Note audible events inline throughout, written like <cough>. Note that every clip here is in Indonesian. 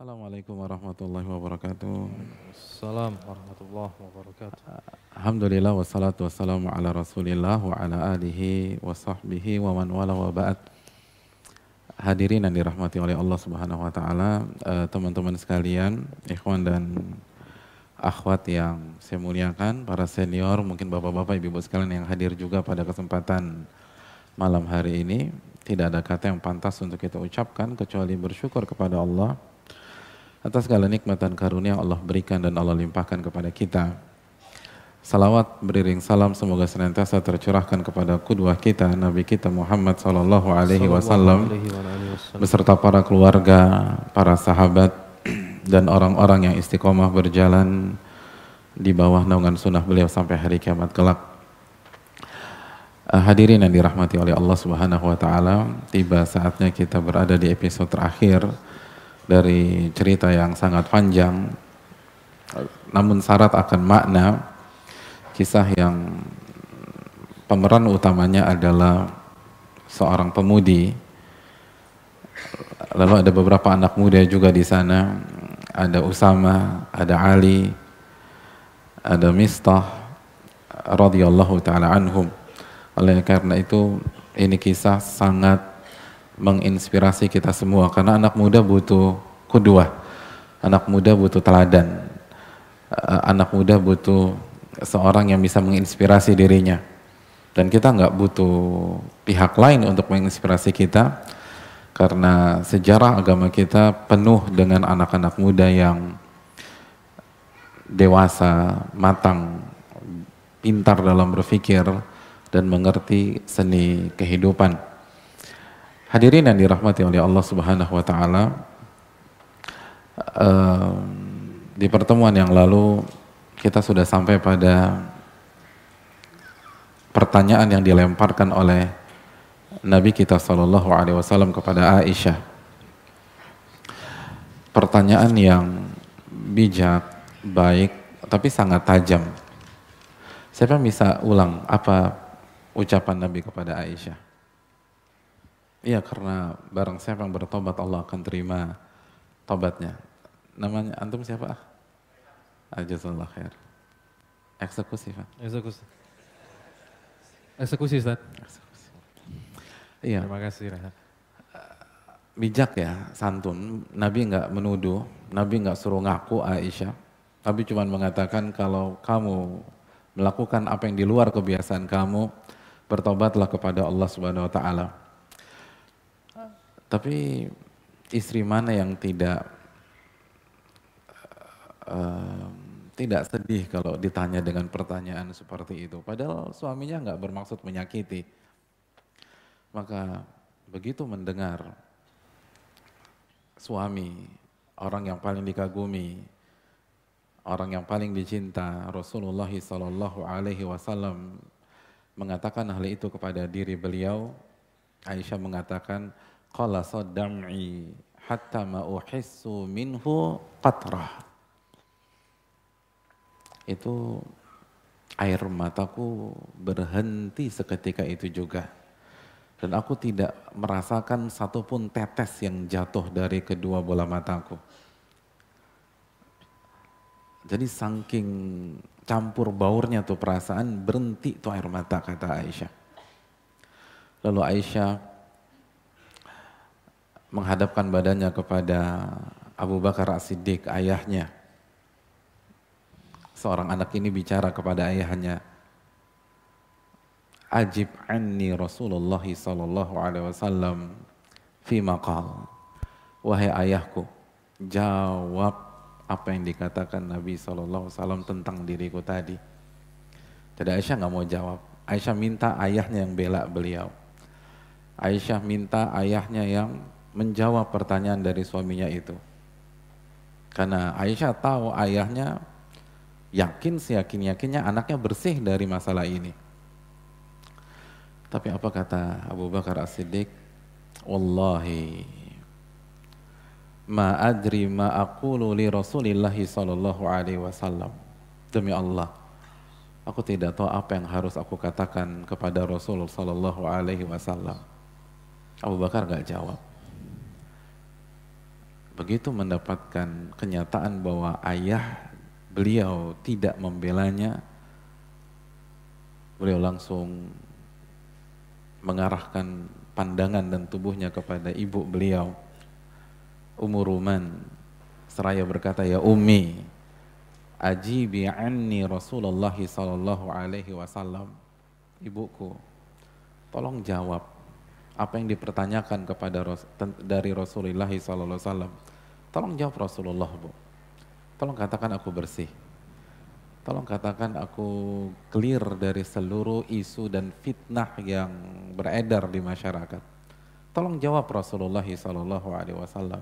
Assalamualaikum warahmatullahi wabarakatuh. Assalamualaikum warahmatullahi wabarakatuh. Alhamdulillah wassalatu wassalamu ala rasulillah wa ala alihi wa sahbihi wa man wala wa ba'd. Hadirin yang dirahmati oleh Allah subhanahu wa ta'ala, eh, teman-teman sekalian, ikhwan dan akhwat yang saya muliakan, para senior, mungkin bapak-bapak, ibu-ibu sekalian yang hadir juga pada kesempatan malam hari ini. Tidak ada kata yang pantas untuk kita ucapkan kecuali bersyukur kepada Allah atas segala nikmat dan karunia Allah berikan dan Allah limpahkan kepada kita. Salawat beriring salam semoga senantiasa tercurahkan kepada kudwah kita Nabi kita Muhammad sallallahu alaihi wasallam beserta para keluarga, para sahabat dan orang-orang yang istiqomah berjalan di bawah naungan sunnah beliau sampai hari kiamat kelak. Uh, hadirin yang dirahmati oleh Allah Subhanahu wa taala, tiba saatnya kita berada di episode terakhir dari cerita yang sangat panjang. Namun syarat akan makna kisah yang pemeran utamanya adalah seorang pemudi. Lalu ada beberapa anak muda juga di sana. Ada Usama, ada Ali, ada Mistah radhiyallahu taala anhum. Oleh karena itu ini kisah sangat menginspirasi kita semua karena anak muda butuh kedua anak muda butuh teladan eh, anak muda butuh seorang yang bisa menginspirasi dirinya dan kita nggak butuh pihak lain untuk menginspirasi kita karena sejarah agama kita penuh dengan anak-anak muda yang dewasa, matang, pintar dalam berpikir dan mengerti seni kehidupan. Hadirin yang dirahmati oleh Allah Subhanahu wa taala, uh, di pertemuan yang lalu kita sudah sampai pada pertanyaan yang dilemparkan oleh Nabi kita Shallallahu Alaihi Wasallam kepada Aisyah. Pertanyaan yang bijak, baik, tapi sangat tajam. Siapa yang bisa ulang apa ucapan Nabi kepada Aisyah? Iya karena barang siapa yang bertobat Allah akan terima tobatnya. Namanya antum siapa? Ajazallah khair. Eksekusi Pak. Eksekusi. Eksekusi Ustaz. Eksekusi. Iya. Terima kasih. Bijak ya, santun. Nabi nggak menuduh, Nabi nggak suruh ngaku Aisyah. Nabi cuma mengatakan kalau kamu melakukan apa yang di luar kebiasaan kamu, bertobatlah kepada Allah Subhanahu wa taala. Tapi istri mana yang tidak uh, tidak sedih kalau ditanya dengan pertanyaan seperti itu. Padahal suaminya nggak bermaksud menyakiti. Maka begitu mendengar suami, orang yang paling dikagumi, orang yang paling dicinta, Rasulullah Sallallahu Alaihi Wasallam mengatakan hal itu kepada diri beliau. Aisyah mengatakan, Qala sadam'i hatta ma uhissu minhu qatrah. Itu air mataku berhenti seketika itu juga. Dan aku tidak merasakan satupun tetes yang jatuh dari kedua bola mataku. Jadi saking campur baurnya tuh perasaan berhenti tuh air mata kata Aisyah. Lalu Aisyah menghadapkan badannya kepada Abu Bakar As-Siddiq, ayahnya. Seorang anak ini bicara kepada ayahnya, Ajib anni Rasulullah sallallahu alaihi wasallam fi maqal. Wahai ayahku, jawab apa yang dikatakan Nabi sallallahu alaihi wasallam tentang diriku tadi. Jadi Aisyah nggak mau jawab. Aisyah minta ayahnya yang bela beliau. Aisyah minta ayahnya yang menjawab pertanyaan dari suaminya itu. Karena Aisyah tahu ayahnya yakin seyakin-yakinnya anaknya bersih dari masalah ini. Tapi apa kata Abu Bakar As-Siddiq? Wallahi ma adri ma aqulu li Rasulillah sallallahu alaihi wasallam. Demi Allah, aku tidak tahu apa yang harus aku katakan kepada Rasul sallallahu alaihi wasallam. Abu Bakar gak jawab. Begitu mendapatkan kenyataan bahwa ayah beliau tidak membelanya, beliau langsung mengarahkan pandangan dan tubuhnya kepada ibu beliau Umur Ruman. Seraya berkata ya Ummi ajibi anni Rasulullah sallallahu alaihi wasallam. Ibuku tolong jawab apa yang dipertanyakan kepada dari Rasulullah sallallahu alaihi wasallam tolong jawab Rasulullah Bu tolong katakan aku bersih Tolong katakan aku clear dari seluruh isu dan fitnah yang beredar di masyarakat. Tolong jawab Rasulullah Sallallahu Alaihi Wasallam.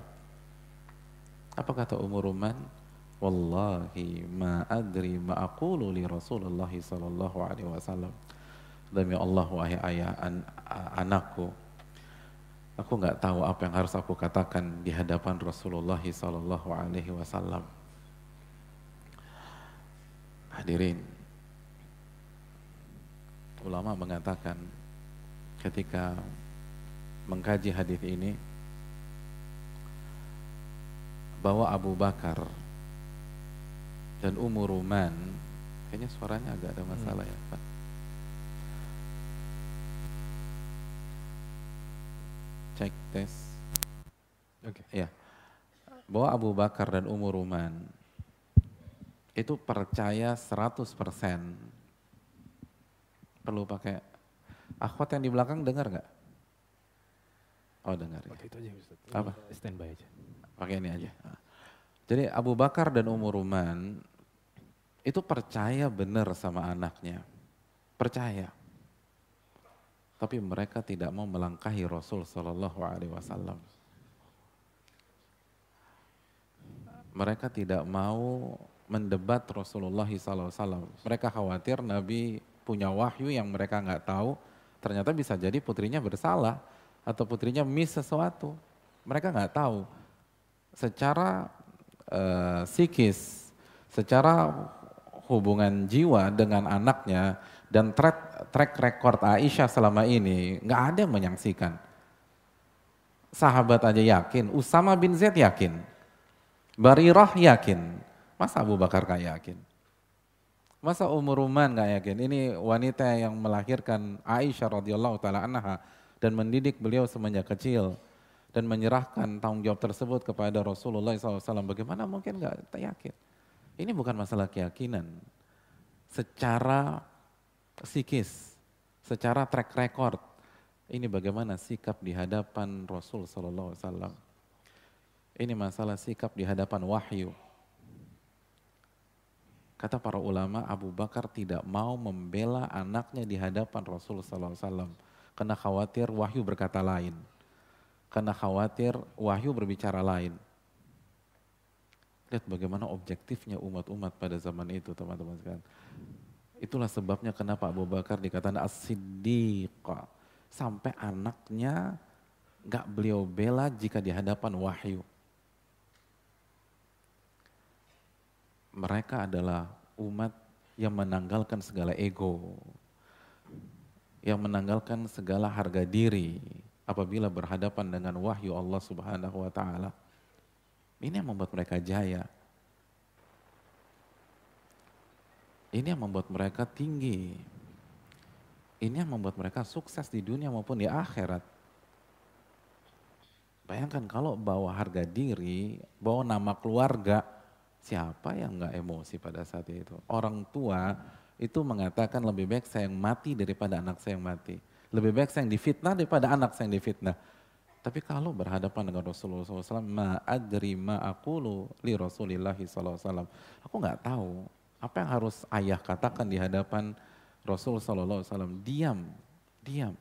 Apa kata Umar Ruman? Wallahi ma adri ma aqulu li Rasulullah Sallallahu Alaihi Wasallam. Demi Allah wahai ayah an, anakku, aku nggak tahu apa yang harus aku katakan di hadapan Rasulullah Sallallahu Alaihi Wasallam. Hadirin, ulama mengatakan ketika mengkaji hadis ini bahwa Abu Bakar dan Umur Ruman kayaknya suaranya agak ada masalah hmm. ya Pak. Cek tes. Oke. Okay. Ya. Bahwa Abu Bakar dan Umur Ruman itu percaya 100%. Perlu pakai akhwat yang di belakang dengar nggak? Oh dengar ya. itu aja Ustaz. Apa? Standby aja. Pakai ini aja. Jadi Abu Bakar dan Umur Ruman itu percaya benar sama anaknya. Percaya. Tapi mereka tidak mau melangkahi Rasul Shallallahu Alaihi Wasallam. Mereka tidak mau mendebat Rasulullah SAW. Mereka khawatir Nabi punya wahyu yang mereka nggak tahu, ternyata bisa jadi putrinya bersalah atau putrinya miss sesuatu. Mereka nggak tahu. Secara uh, psikis, secara hubungan jiwa dengan anaknya dan track, track record Aisyah selama ini nggak ada yang menyaksikan. Sahabat aja yakin, Usama bin Zaid yakin, Barirah yakin, Masa Abu Bakar gak yakin? Masa Umur Ruman gak yakin? Ini wanita yang melahirkan Aisyah radhiyallahu taala anha dan mendidik beliau semenjak kecil dan menyerahkan tanggung jawab tersebut kepada Rasulullah SAW. Bagaimana mungkin gak yakin? Ini bukan masalah keyakinan. Secara psikis, secara track record, ini bagaimana sikap di hadapan Rasul SAW. Ini masalah sikap di hadapan wahyu. Kata para ulama, Abu Bakar tidak mau membela anaknya di hadapan Rasulullah SAW. Karena khawatir wahyu berkata lain. Karena khawatir wahyu berbicara lain. Lihat bagaimana objektifnya umat-umat pada zaman itu teman-teman sekalian. Itulah sebabnya kenapa Abu Bakar dikatakan as-siddiq. Sampai anaknya gak beliau bela jika di hadapan wahyu. mereka adalah umat yang menanggalkan segala ego, yang menanggalkan segala harga diri apabila berhadapan dengan wahyu Allah Subhanahu wa taala. Ini yang membuat mereka jaya. Ini yang membuat mereka tinggi. Ini yang membuat mereka sukses di dunia maupun di akhirat. Bayangkan kalau bawa harga diri, bawa nama keluarga, Siapa yang nggak emosi pada saat itu? Orang tua itu mengatakan lebih baik saya yang mati daripada anak saya yang mati. Lebih baik saya yang difitnah daripada anak saya yang difitnah. Tapi kalau berhadapan dengan Rasulullah SAW, ma adri ma li Rasulillahi SAW. Aku nggak tahu apa yang harus ayah katakan di hadapan Rasul SAW. Diam, diam.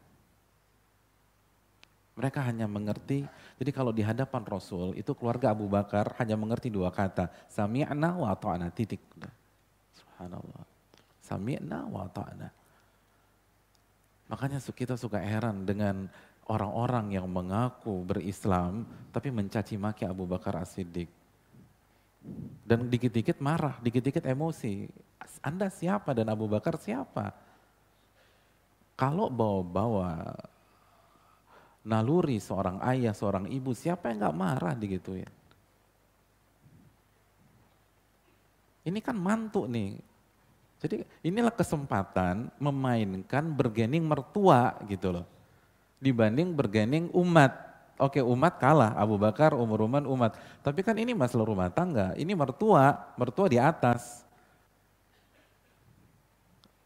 Mereka hanya mengerti, jadi kalau di hadapan Rasul, itu keluarga Abu Bakar hanya mengerti dua kata. Sami'na wa ta'na, titik. Subhanallah. Sami'na wa ta'na. Makanya kita suka heran dengan orang-orang yang mengaku berislam, tapi mencaci maki Abu Bakar As-Siddiq. Dan dikit-dikit marah, dikit-dikit emosi. Anda siapa dan Abu Bakar siapa? Kalau bawa-bawa naluri seorang ayah, seorang ibu, siapa yang gak marah digituin? Ini kan mantu nih. Jadi inilah kesempatan memainkan bergening mertua gitu loh. Dibanding bergening umat Oke umat kalah, Abu Bakar, Umar Uman, umat. Tapi kan ini masalah rumah tangga, ini mertua, mertua di atas.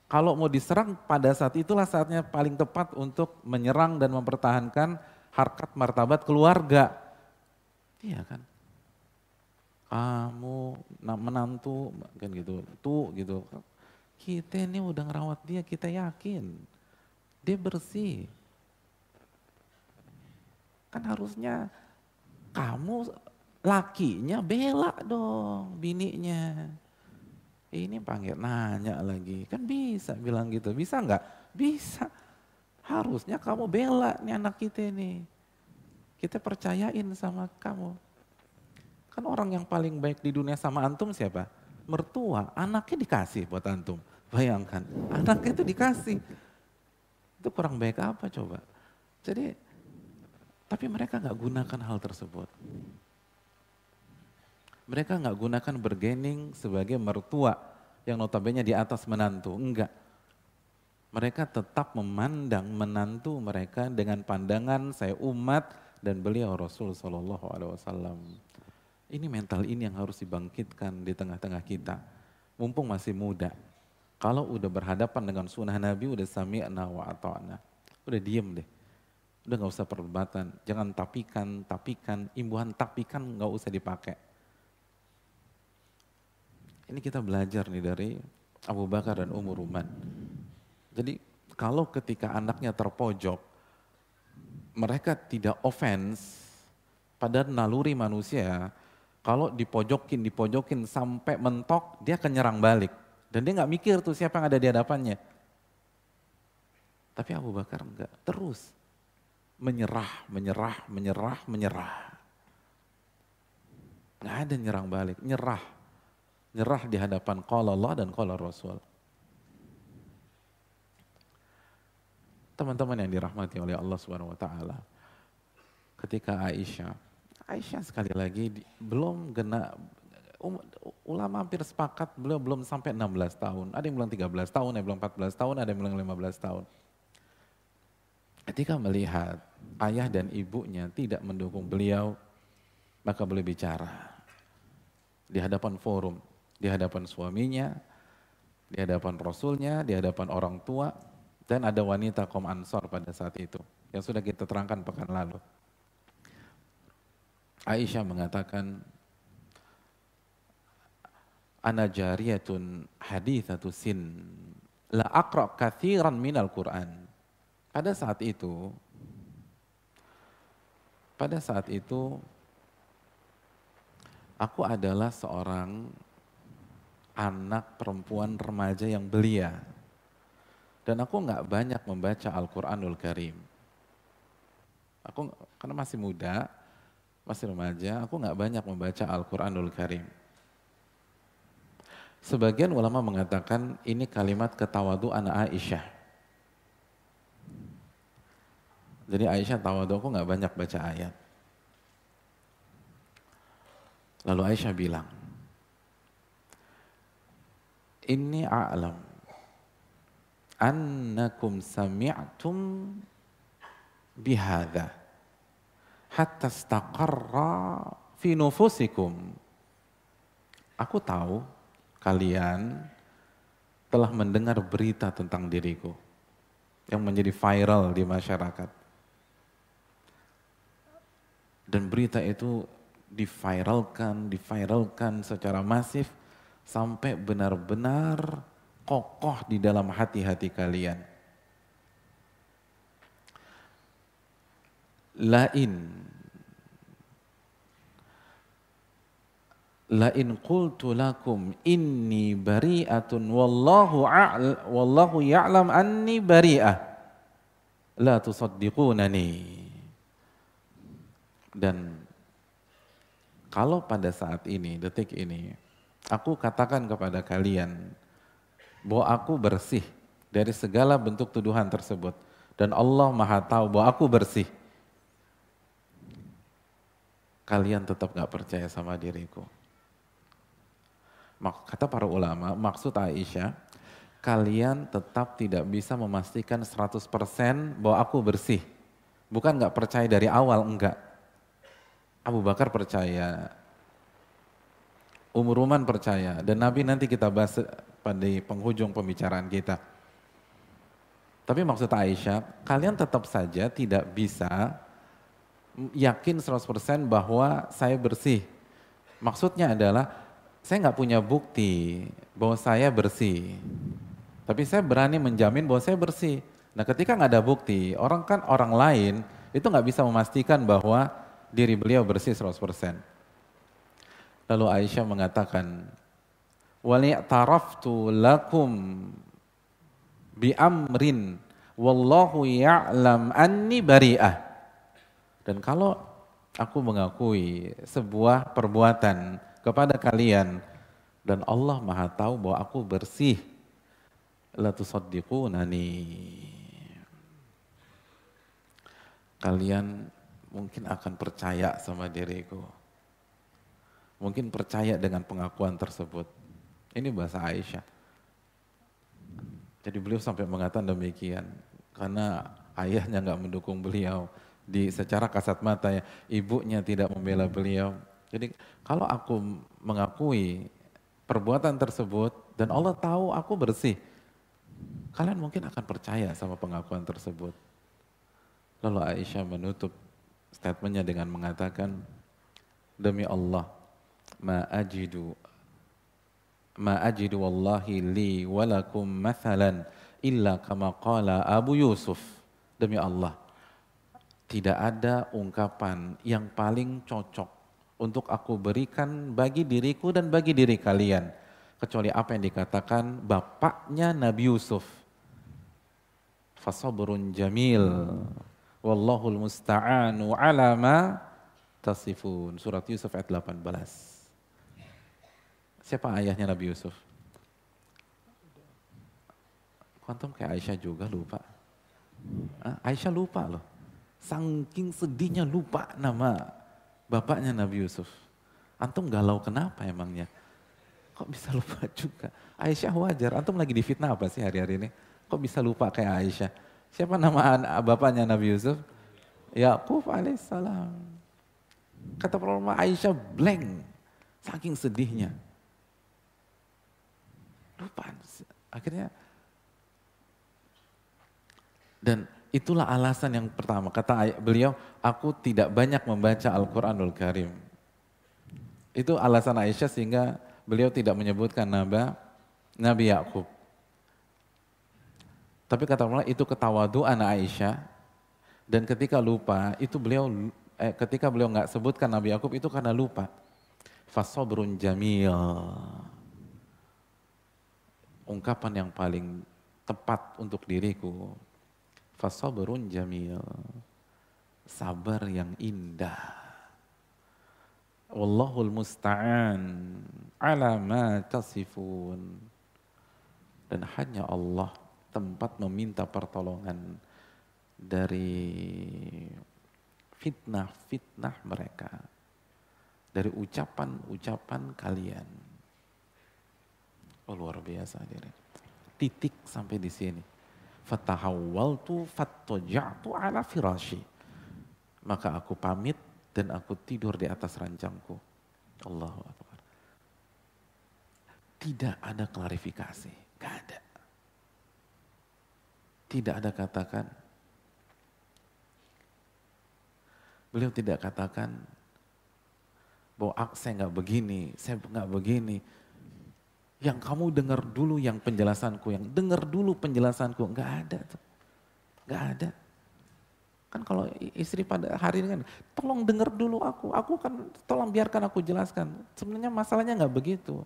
Kalau mau diserang pada saat itulah saatnya paling tepat untuk menyerang dan mempertahankan harkat martabat keluarga. Iya kan? Kamu menantu kan gitu, tuh gitu. Kita ini udah ngerawat dia, kita yakin. Dia bersih Kan harusnya kamu lakinya bela dong bininya. Ini panggil nanya lagi, kan bisa bilang gitu, bisa nggak? Bisa. Harusnya kamu bela nih anak kita ini. Kita percayain sama kamu. Kan orang yang paling baik di dunia sama antum siapa? Mertua, anaknya dikasih buat antum. Bayangkan, anaknya itu dikasih. Itu kurang baik apa coba? Jadi tapi mereka nggak gunakan hal tersebut. Mereka nggak gunakan bergening sebagai mertua yang notabene di atas menantu. Enggak. Mereka tetap memandang menantu mereka dengan pandangan saya umat dan beliau Rasul Shallallahu Alaihi Wasallam. Ini mental ini yang harus dibangkitkan di tengah-tengah kita. Mumpung masih muda. Kalau udah berhadapan dengan sunnah Nabi, udah sami'na wa ata'na. Udah diem deh Udah nggak usah perdebatan, jangan tapikan, tapikan, imbuhan tapikan nggak usah dipakai. Ini kita belajar nih dari Abu Bakar dan Umar Ruman. Jadi kalau ketika anaknya terpojok, mereka tidak offense pada naluri manusia, kalau dipojokin, dipojokin sampai mentok, dia akan nyerang balik. Dan dia nggak mikir tuh siapa yang ada di hadapannya. Tapi Abu Bakar enggak, terus menyerah, menyerah, menyerah, menyerah. Nggak ada nyerang balik, nyerah. Nyerah di hadapan qala Allah dan qala Rasul. Teman-teman yang dirahmati oleh Allah Subhanahu wa taala. Ketika Aisyah, Aisyah sekali lagi belum kena um, ulama hampir sepakat beliau belum sampai 16 tahun. Ada yang bilang 13 tahun, ada yang bilang 14 tahun, ada yang bilang 15 tahun. Ketika melihat ayah dan ibunya tidak mendukung beliau, maka beliau bicara di hadapan forum, di hadapan suaminya, di hadapan rasulnya, di hadapan orang tua, dan ada wanita kaum ansor pada saat itu, yang sudah kita terangkan pekan lalu. Aisyah mengatakan, Ana jariyatun hadithatu sin, la akra kathiran minal Qur'an. Pada saat itu, pada saat itu aku adalah seorang anak perempuan remaja yang belia. Dan aku nggak banyak membaca Al-Quranul Karim. Aku karena masih muda, masih remaja, aku nggak banyak membaca Al-Quranul Karim. Sebagian ulama mengatakan ini kalimat ketawadu anak Aisyah. Jadi Aisyah tahu aku nggak banyak baca ayat. Lalu Aisyah bilang, Inni a'lam annakum sami'tum bihada hatta staqarra fi nufusikum. Aku tahu kalian telah mendengar berita tentang diriku yang menjadi viral di masyarakat. Dan berita itu diviralkan, diviralkan secara masif sampai benar-benar kokoh di dalam hati-hati kalian. Lain. Lain qultu lakum inni bari'atun wallahu a'l wallahu ya'lam anni bari'ah. La tusaddiqunani dan kalau pada saat ini, detik ini, aku katakan kepada kalian bahwa aku bersih dari segala bentuk tuduhan tersebut. Dan Allah maha tahu bahwa aku bersih. Kalian tetap gak percaya sama diriku. kata para ulama, maksud Aisyah, kalian tetap tidak bisa memastikan 100% bahwa aku bersih. Bukan nggak percaya dari awal, enggak. Abu Bakar percaya, Umur Ruman percaya, dan Nabi nanti kita bahas pada penghujung pembicaraan kita. Tapi maksud Aisyah, kalian tetap saja tidak bisa yakin 100% bahwa saya bersih. Maksudnya adalah saya nggak punya bukti bahwa saya bersih. Tapi saya berani menjamin bahwa saya bersih. Nah ketika nggak ada bukti, orang kan orang lain itu nggak bisa memastikan bahwa diri beliau bersih 100%. Lalu Aisyah mengatakan, "Wali taraftu lakum bi amrin wallahu ya'lam anni bari'ah." Dan kalau aku mengakui sebuah perbuatan kepada kalian dan Allah Maha tahu bahwa aku bersih la tusaddiqunani kalian mungkin akan percaya sama diriku. Mungkin percaya dengan pengakuan tersebut. Ini bahasa Aisyah. Jadi beliau sampai mengatakan demikian karena ayahnya nggak mendukung beliau di secara kasat mata ya. Ibunya tidak membela beliau. Jadi kalau aku mengakui perbuatan tersebut dan Allah tahu aku bersih, kalian mungkin akan percaya sama pengakuan tersebut. Lalu Aisyah menutup statementnya dengan mengatakan, demi Allah, ma ajidu ma ajidu wallahi li walakum mathalan illa kama qala Abu Yusuf. Demi Allah, tidak ada ungkapan yang paling cocok untuk aku berikan bagi diriku dan bagi diri kalian. Kecuali apa yang dikatakan bapaknya Nabi Yusuf. Fasabrun jamil. Wallahul musta'anu ala ma tasifun. Surat Yusuf ayat 18. Siapa ayahnya Nabi Yusuf? Kuantum kayak Aisyah juga lupa. Aisyah lupa loh. Saking sedihnya lupa nama bapaknya Nabi Yusuf. Antum galau kenapa emangnya? Kok bisa lupa juga? Aisyah wajar, antum lagi di fitnah apa sih hari-hari ini? Kok bisa lupa kayak Aisyah? Siapa nama bapaknya Nabi Yusuf? Yakub alaihissalam. Kata pertama Aisyah blank, saking sedihnya. Lupa, akhirnya dan Itulah alasan yang pertama. Kata beliau, aku tidak banyak membaca Al-Quranul Karim. Itu alasan Aisyah sehingga beliau tidak menyebutkan nama Nabi Yakub. Tapi kata Allah itu anak Aisyah dan ketika lupa itu beliau eh, ketika beliau nggak sebutkan Nabi Yakub itu karena lupa. Fasobrun jamil. Ungkapan yang paling tepat untuk diriku fasabrun jamil. Sabar yang indah. Wallahul musta'an ala ma tasifun. Dan hanya Allah tempat meminta pertolongan dari fitnah-fitnah mereka. Dari ucapan-ucapan kalian. Oh luar biasa diri. Titik sampai di sini fatahawwaltu fattaja'tu ala firashi. Maka aku pamit dan aku tidur di atas ranjangku. Allahu. Tidak ada klarifikasi, gak ada. Tidak ada katakan, beliau tidak katakan bahwa saya nggak begini, saya nggak begini, yang kamu dengar dulu yang penjelasanku, yang dengar dulu penjelasanku. Enggak ada tuh. Enggak ada. Kan kalau istri pada hari ini kan, tolong dengar dulu aku, aku kan tolong biarkan aku jelaskan. Sebenarnya masalahnya enggak begitu.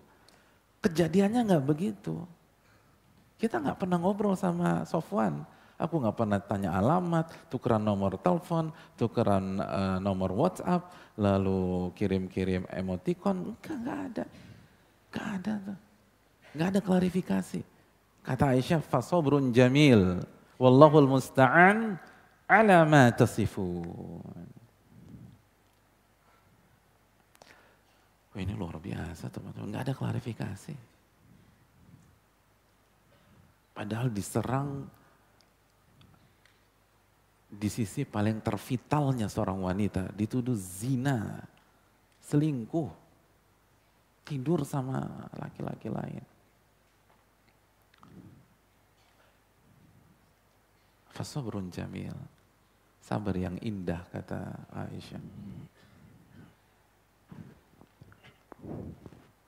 Kejadiannya enggak begitu. Kita enggak pernah ngobrol sama Sofwan. Aku nggak pernah tanya alamat, tukeran nomor telepon, tukeran uh, nomor WhatsApp, lalu kirim-kirim emoticon, enggak, enggak ada. Enggak ada tuh. Gak ada klarifikasi. Kata Aisyah, fasobrun jamil. Wallahul musta'an ala ma tasifun. Ini luar biasa teman-teman, nggak ada klarifikasi. Padahal diserang di sisi paling tervitalnya seorang wanita, dituduh zina, selingkuh, tidur sama laki-laki lain. Fasobrun jamil. Sabar yang indah kata Aisyah.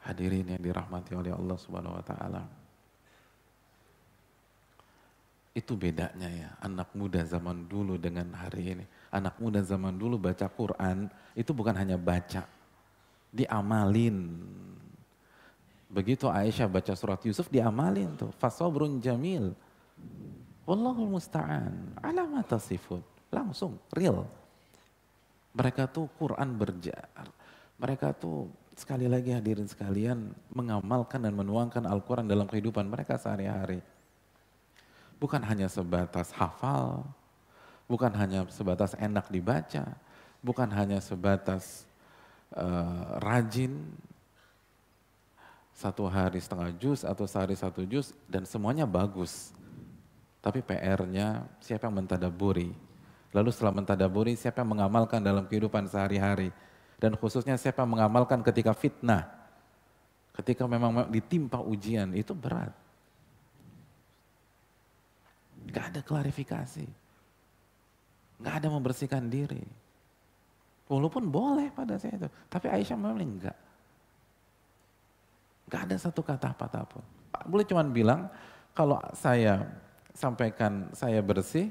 Hadirin yang dirahmati oleh Allah Subhanahu wa taala. Itu bedanya ya, anak muda zaman dulu dengan hari ini. Anak muda zaman dulu baca Quran, itu bukan hanya baca, diamalin. Begitu Aisyah baca surat Yusuf, diamalin tuh. Fasobrun jamil. Wallahul musta'an. Alamat tasifun. Langsung, real. Mereka tuh Quran berjar. Mereka tuh sekali lagi hadirin sekalian mengamalkan dan menuangkan Al-Quran dalam kehidupan mereka sehari-hari bukan hanya sebatas hafal, bukan hanya sebatas enak dibaca, bukan hanya sebatas uh, rajin satu hari setengah jus atau sehari satu jus dan semuanya bagus. Tapi PR-nya siapa yang mentadaburi? Lalu setelah mentadaburi siapa yang mengamalkan dalam kehidupan sehari-hari? Dan khususnya siapa yang mengamalkan ketika fitnah? Ketika memang ditimpa ujian, itu berat. Gak ada klarifikasi. Gak ada membersihkan diri. Walaupun boleh pada saya itu. Tapi Aisyah memang enggak. Gak ada satu kata apa pun. Boleh cuma bilang, kalau saya sampaikan saya bersih,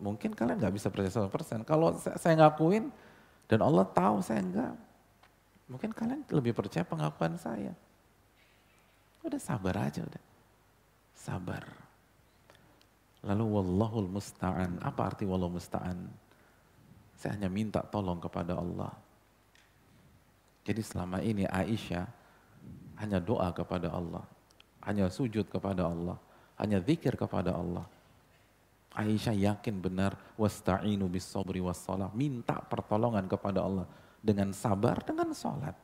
mungkin kalian gak bisa percaya 100%. Kalau saya ngakuin, dan Allah tahu saya enggak, mungkin kalian lebih percaya pengakuan saya. Udah sabar aja udah. Sabar. Lalu wallahul musta'an. Apa arti wallahu musta'an? Saya hanya minta tolong kepada Allah. Jadi selama ini Aisyah hanya doa kepada Allah. Hanya sujud kepada Allah. Hanya zikir kepada Allah. Aisyah yakin benar wasta'inu bis sabri was Minta pertolongan kepada Allah dengan sabar dengan sholat.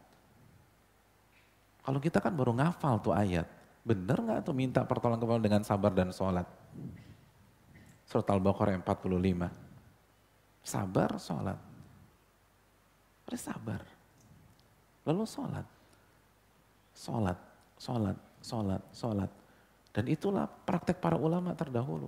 Kalau kita kan baru ngafal tuh ayat. Benar nggak tuh minta pertolongan kepada Allah dengan sabar dan sholat? Surat Al-Baqarah 45. Sabar, sholat. Udah sabar. Lalu sholat. Sholat, sholat, sholat, sholat. Dan itulah praktek para ulama terdahulu.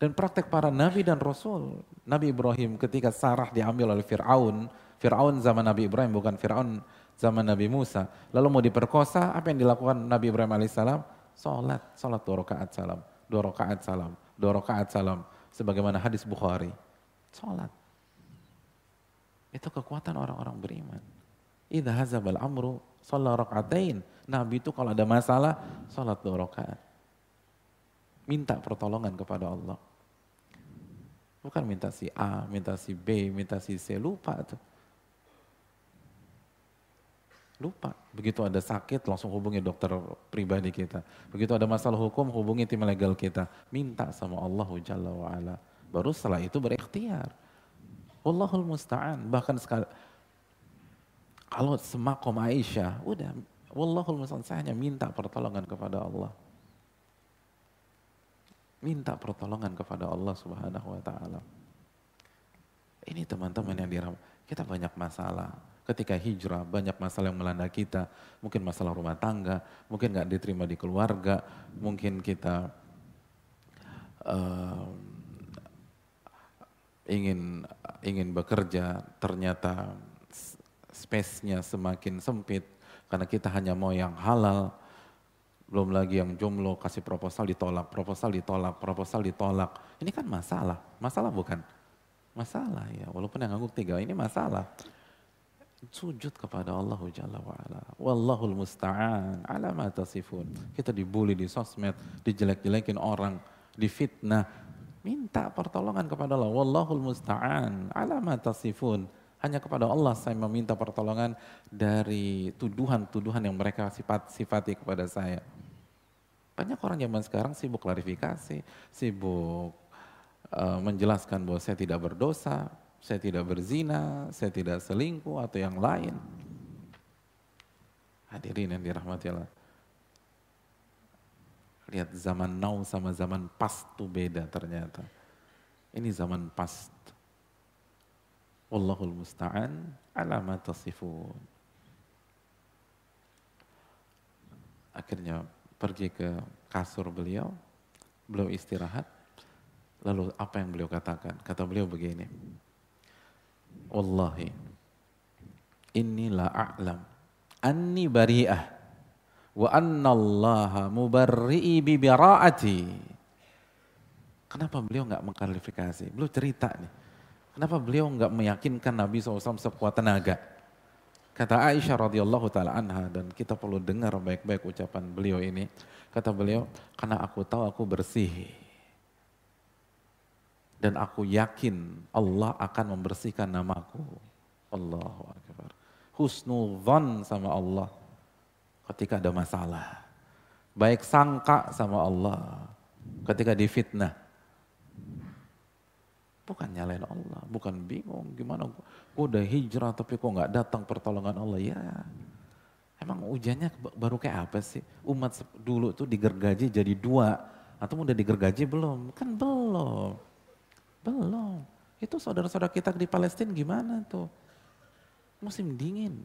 Dan praktek para nabi dan rasul. Nabi Ibrahim ketika Sarah diambil oleh Fir'aun. Fir'aun zaman Nabi Ibrahim bukan Fir'aun zaman Nabi Musa. Lalu mau diperkosa, apa yang dilakukan Nabi Ibrahim alaihissalam? Sholat, sholat dua rakaat salam. Dua rakaat salam dua rakaat salam sebagaimana hadis Bukhari. Salat. Itu kekuatan orang-orang beriman. Idza hazabal amru shalla rakaatain. Nabi itu kalau ada masalah salat dua rakaat. Minta pertolongan kepada Allah. Bukan minta si A, minta si B, minta si C, lupa tuh. Lupa. Begitu ada sakit langsung hubungi dokter pribadi kita. Begitu ada masalah hukum hubungi tim legal kita. Minta sama Allah Jalla wa'ala. Baru setelah itu berikhtiar. Wallahul musta'an. Bahkan sekali, kalau semakom Aisyah, udah Wallahul musta'an. Saya hanya minta pertolongan kepada Allah. Minta pertolongan kepada Allah subhanahu wa ta'ala. Ini teman-teman yang diram. Kita banyak masalah ketika hijrah banyak masalah yang melanda kita, mungkin masalah rumah tangga, mungkin nggak diterima di keluarga, mungkin kita uh, ingin ingin bekerja ternyata space-nya semakin sempit karena kita hanya mau yang halal, belum lagi yang jomblo kasih proposal ditolak, proposal ditolak, proposal ditolak. Ini kan masalah, masalah bukan? Masalah ya, walaupun yang ngangguk tiga ini masalah sujud kepada Allah Jalla wa'ala. Wallahul musta'an ala ma tasifun. Kita dibully di sosmed, dijelek-jelekin orang, difitnah. Minta pertolongan kepada Allah. Wallahul musta'an ala ma tasifun. Hanya kepada Allah saya meminta pertolongan dari tuduhan-tuduhan yang mereka sifat sifati kepada saya. Banyak orang zaman sekarang sibuk klarifikasi, sibuk uh, menjelaskan bahwa saya tidak berdosa, saya tidak berzina, saya tidak selingkuh atau yang lain. Hadirin yang dirahmati Allah. Lihat zaman now sama zaman past beda ternyata. Ini zaman past. Wallahul musta'an ala ma tasifun. Akhirnya pergi ke kasur beliau, beliau istirahat, lalu apa yang beliau katakan? Kata beliau begini, Wallahi, inilah a'lam, anni bari'ah, wa anna allaha mubarri'i bi bira'ati. Kenapa beliau nggak mengklarifikasi? Beliau cerita nih. Kenapa beliau nggak meyakinkan Nabi SAW sekuat tenaga? Kata Aisyah radhiyallahu taala anha dan kita perlu dengar baik-baik ucapan beliau ini. Kata beliau, karena aku tahu aku bersih. Dan aku yakin Allah akan membersihkan namaku. Allahu Akbar. Husnul zon sama Allah ketika ada masalah. Baik sangka sama Allah ketika difitnah. Bukan nyalain Allah, bukan bingung gimana gue udah hijrah tapi kok nggak datang pertolongan Allah ya. Emang ujiannya baru kayak apa sih? Umat dulu tuh digergaji jadi dua. Atau udah digergaji belum? Kan belum. Belum. Itu saudara-saudara kita di Palestina gimana tuh? Musim dingin.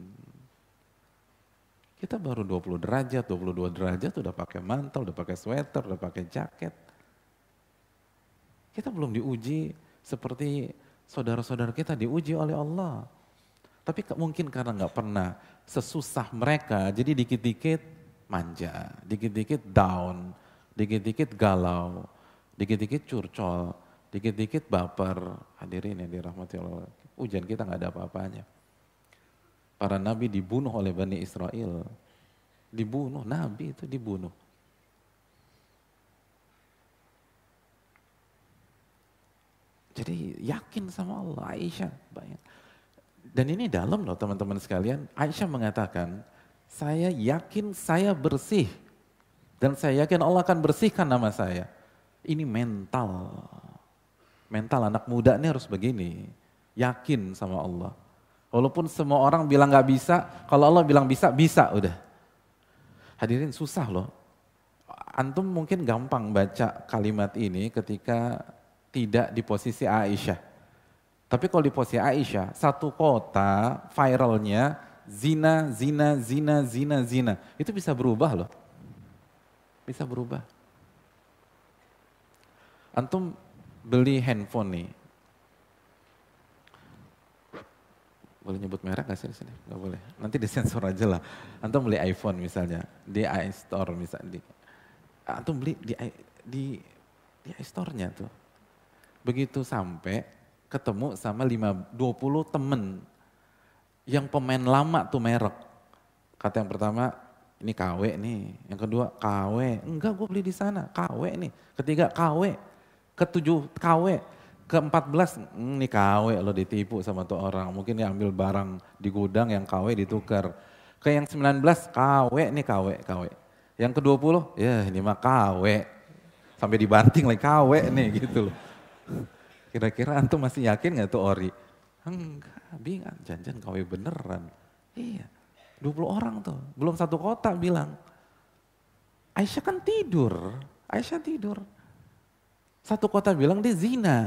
Kita baru 20 derajat, 22 derajat udah pakai mantel, udah pakai sweater, udah pakai jaket. Kita belum diuji seperti saudara-saudara kita diuji oleh Allah. Tapi mungkin karena nggak pernah sesusah mereka, jadi dikit-dikit manja, dikit-dikit down, dikit-dikit galau, dikit-dikit curcol, dikit-dikit baper. Hadirin yang dirahmati Allah. Ujian kita nggak ada apa-apanya. Para nabi dibunuh oleh Bani Israel. Dibunuh, nabi itu dibunuh. Jadi yakin sama Allah, Aisyah. Bayang. Dan ini dalam loh teman-teman sekalian. Aisyah mengatakan, saya yakin saya bersih. Dan saya yakin Allah akan bersihkan nama saya. Ini mental. Mental anak muda ini harus begini. Yakin sama Allah. Walaupun semua orang bilang gak bisa, kalau Allah bilang bisa, bisa udah. Hadirin susah loh. Antum mungkin gampang baca kalimat ini ketika tidak di posisi Aisyah. Tapi kalau di posisi Aisyah, satu kota viralnya zina, zina, zina, zina, zina. Itu bisa berubah loh. Bisa berubah. Antum beli handphone nih, boleh nyebut merek gak sih di sini? Gak boleh. Nanti disensor aja lah. Antum beli iPhone misalnya di iStore misalnya. Di, antum beli di di di iStore-nya tuh. Begitu sampai ketemu sama 5, 20 temen yang pemain lama tuh merek. Kata yang pertama, ini KW nih. Yang kedua, KW. Enggak, gue beli di sana. KW nih. Ketiga, KW. Ketujuh, KW ke-14 hmm, nih KW lo ditipu sama tuh orang. Mungkin dia ambil barang di gudang yang KW ditukar. Ke yang 19 KW nih KW, KW. Yang ke-20 ya ini mah KW. Sampai dibanting lagi KW nih gitu loh. Kira-kira antum masih yakin gak tuh ori? Enggak, bingung. Janjian KW beneran. Iya, 20 orang tuh. Belum satu kota bilang. Aisyah kan tidur. Aisyah tidur. Satu kota bilang dia zina.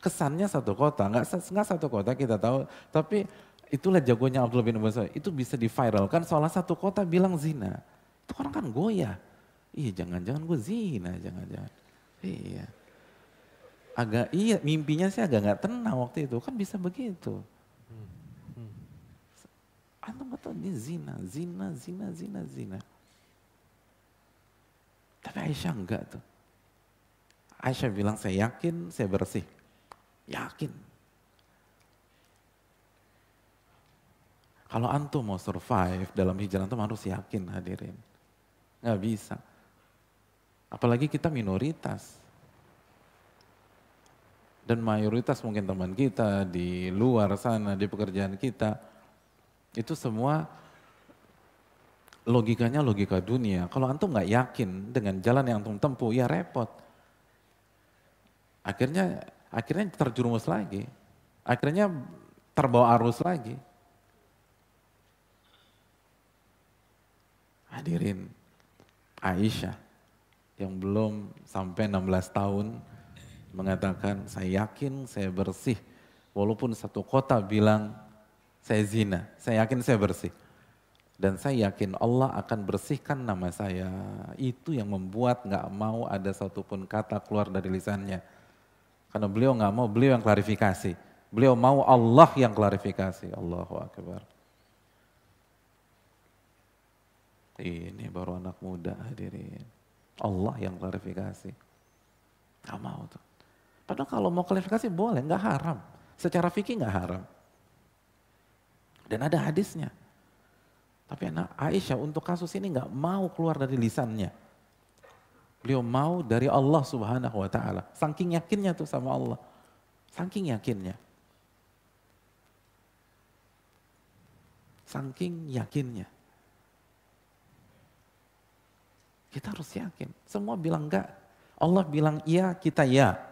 Kesannya satu kota, nggak, nggak satu kota kita tahu, tapi itulah jagonya Abdullah bin Abbas. Itu bisa diviralkan soalnya satu kota bilang zina. Itu orang kan goyah. Iya jangan-jangan gue zina, jangan-jangan. Iya. Agak iya mimpinya sih agak nggak tenang waktu itu kan bisa begitu. Hmm. Hmm. Antum kata dia zina, zina, zina, zina, zina. Tapi Aisyah enggak tuh. Aisyah bilang saya yakin saya bersih. Yakin. Kalau antum mau survive dalam hijrah antum harus yakin hadirin. Nggak bisa. Apalagi kita minoritas. Dan mayoritas mungkin teman kita di luar sana, di pekerjaan kita. Itu semua logikanya logika dunia. Kalau antum nggak yakin dengan jalan yang antum tempuh, ya repot. Akhirnya akhirnya terjerumus lagi. Akhirnya terbawa arus lagi. Hadirin Aisyah yang belum sampai 16 tahun mengatakan saya yakin saya bersih walaupun satu kota bilang saya zina, saya yakin saya bersih. Dan saya yakin Allah akan bersihkan nama saya. Itu yang membuat nggak mau ada satupun kata keluar dari lisannya. Karena beliau nggak mau, beliau yang klarifikasi. Beliau mau Allah yang klarifikasi. Allahu Akbar. Ini baru anak muda hadirin. Allah yang klarifikasi. Gak mau tuh. Padahal kalau mau klarifikasi boleh, nggak haram. Secara fikih nggak haram. Dan ada hadisnya. Tapi anak Aisyah untuk kasus ini nggak mau keluar dari lisannya. Beliau mau dari Allah subhanahu wa ta'ala. Saking yakinnya tuh sama Allah. Saking yakinnya. Saking yakinnya. Kita harus yakin. Semua bilang enggak. Allah bilang iya, kita ya.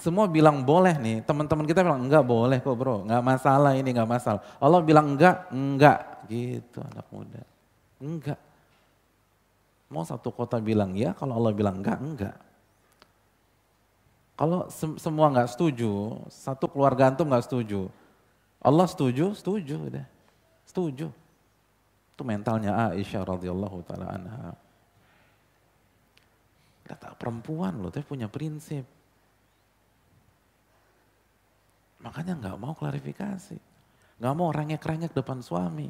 Semua bilang boleh nih, teman-teman kita bilang enggak boleh kok bro, enggak masalah ini enggak masalah. Allah bilang enggak, enggak gitu anak muda. Enggak. Mau satu kota bilang ya, kalau Allah bilang enggak, enggak. Kalau sem semua enggak setuju, satu keluarga antum enggak setuju. Allah setuju, setuju udah. Setuju. Itu mentalnya Aisyah radhiyallahu taala anha. Kata perempuan loh, tapi punya prinsip Makanya nggak mau klarifikasi. Nggak mau rengek-rengek depan suami.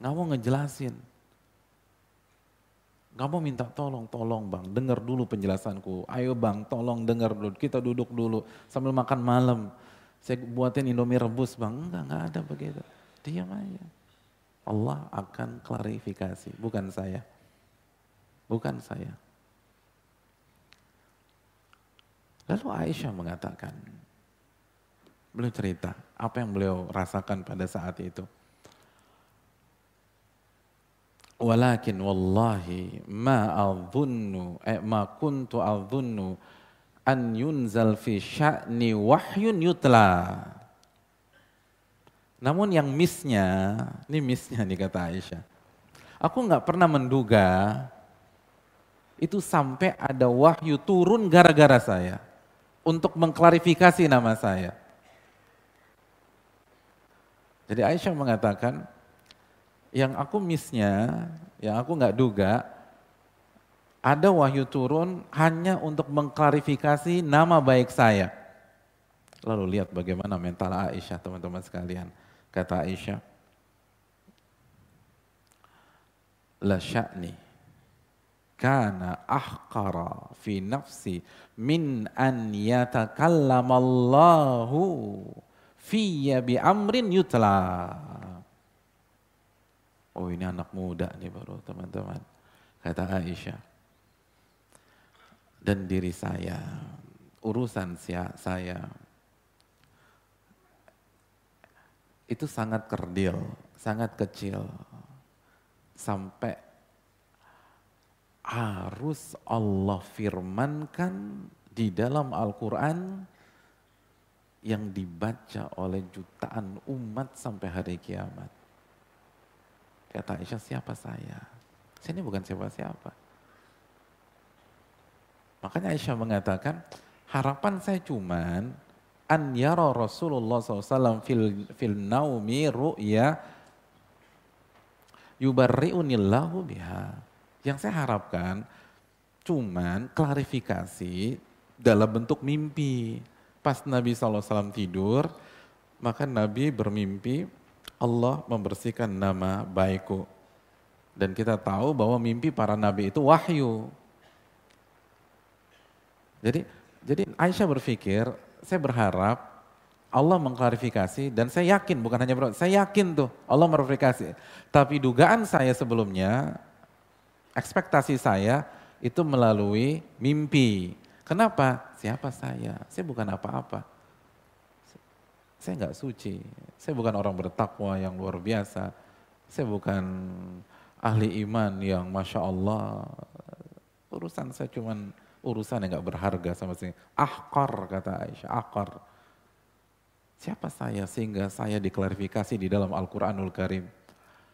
Nggak mau ngejelasin. Nggak mau minta tolong, tolong bang, dengar dulu penjelasanku. Ayo bang, tolong dengar dulu, kita duduk dulu sambil makan malam. Saya buatin indomie rebus bang, enggak, enggak ada begitu. Diam aja. Allah akan klarifikasi, bukan saya. Bukan saya. Lalu Aisyah mengatakan, Beliau cerita apa yang beliau rasakan pada saat itu. Walakin wallahi ma adzunnu eh, ma kuntu adzunnu an yunzal fi sya'ni wahyun yutla. Namun yang misnya, ini misnya nih kata Aisyah. Aku nggak pernah menduga itu sampai ada wahyu turun gara-gara saya untuk mengklarifikasi nama saya. Jadi Aisyah mengatakan, yang aku missnya, yang aku nggak duga, ada wahyu turun hanya untuk mengklarifikasi nama baik saya. Lalu lihat bagaimana mental Aisyah teman-teman sekalian. Kata Aisyah, la sya'ni kana ahqara fi nafsi min an yatakallamallahu fiyya bi amrin yutla. Oh ini anak muda nih baru teman-teman. Kata Aisyah. Dan diri saya, urusan saya, itu sangat kerdil, sangat kecil. Sampai harus Allah firmankan di dalam Al-Quran yang dibaca oleh jutaan umat sampai hari kiamat. Kata Aisyah, siapa saya? Saya ini bukan siapa-siapa. Makanya Aisyah mengatakan, harapan saya cuman an yara Rasulullah SAW fil, fil naumi ru'ya yubarri'unillahu biha. Yang saya harapkan cuman klarifikasi dalam bentuk mimpi. Pas Nabi SAW tidur, maka Nabi bermimpi Allah membersihkan nama baikku. Dan kita tahu bahwa mimpi para nabi itu wahyu. Jadi jadi Aisyah berpikir, saya berharap Allah mengklarifikasi dan saya yakin bukan hanya berharap, saya yakin tuh Allah mengklarifikasi. Tapi dugaan saya sebelumnya, ekspektasi saya itu melalui mimpi. Kenapa? Siapa saya? Saya bukan apa-apa. Saya nggak suci. Saya bukan orang bertakwa yang luar biasa. Saya bukan ahli iman yang masya Allah. Urusan saya cuman urusan yang nggak berharga sama sini. Ahkar kata Aisyah, ahkar. Siapa saya sehingga saya diklarifikasi di dalam Al-Quranul Karim.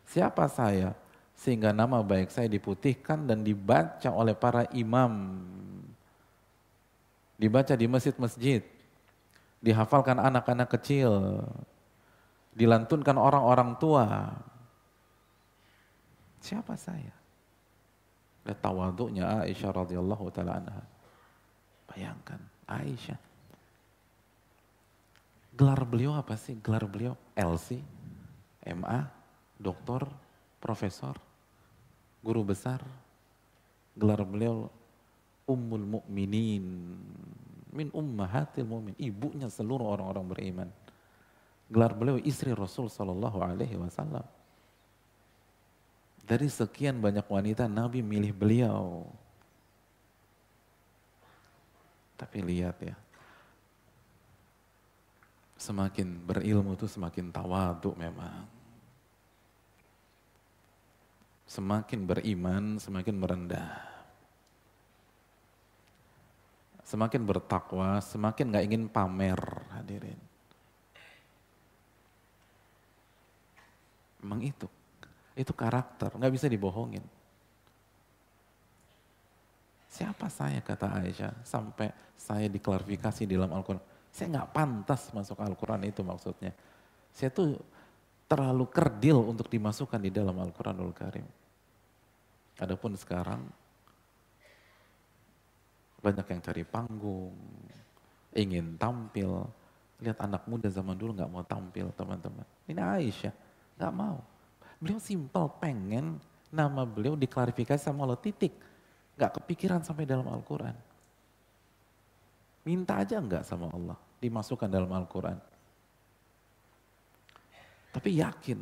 Siapa saya? Sehingga nama baik saya diputihkan dan dibaca oleh para imam. Dibaca di masjid-masjid. Dihafalkan anak-anak kecil. Dilantunkan orang-orang tua. Siapa saya? Dan tawaduknya Aisyah radhiyallahu taala anha. Bayangkan Aisyah. Gelar beliau apa sih? Gelar beliau LC, MA, doktor, profesor, guru besar. Gelar beliau Ummul Mukminin min ummahatil mu'min, ibunya seluruh orang-orang beriman. Gelar beliau istri Rasul sallallahu alaihi wasallam. Dari sekian banyak wanita Nabi milih beliau. Tapi lihat ya, semakin berilmu itu semakin tawaduk memang. Semakin beriman, semakin merendah. Semakin bertakwa, semakin gak ingin pamer hadirin. Memang itu. Itu karakter, nggak bisa dibohongin. Siapa saya kata Aisyah sampai saya diklarifikasi di dalam Al-Quran. Saya nggak pantas masuk Al-Quran itu maksudnya. Saya tuh terlalu kerdil untuk dimasukkan di dalam Al-Quranul Karim. Adapun sekarang banyak yang cari panggung, ingin tampil. Lihat anak muda zaman dulu nggak mau tampil teman-teman. Ini Aisyah nggak mau. Beliau simpel, pengen nama beliau diklarifikasi sama Allah titik. Gak kepikiran sampai dalam Al-Quran. Minta aja enggak sama Allah, dimasukkan dalam Al-Quran. Tapi yakin,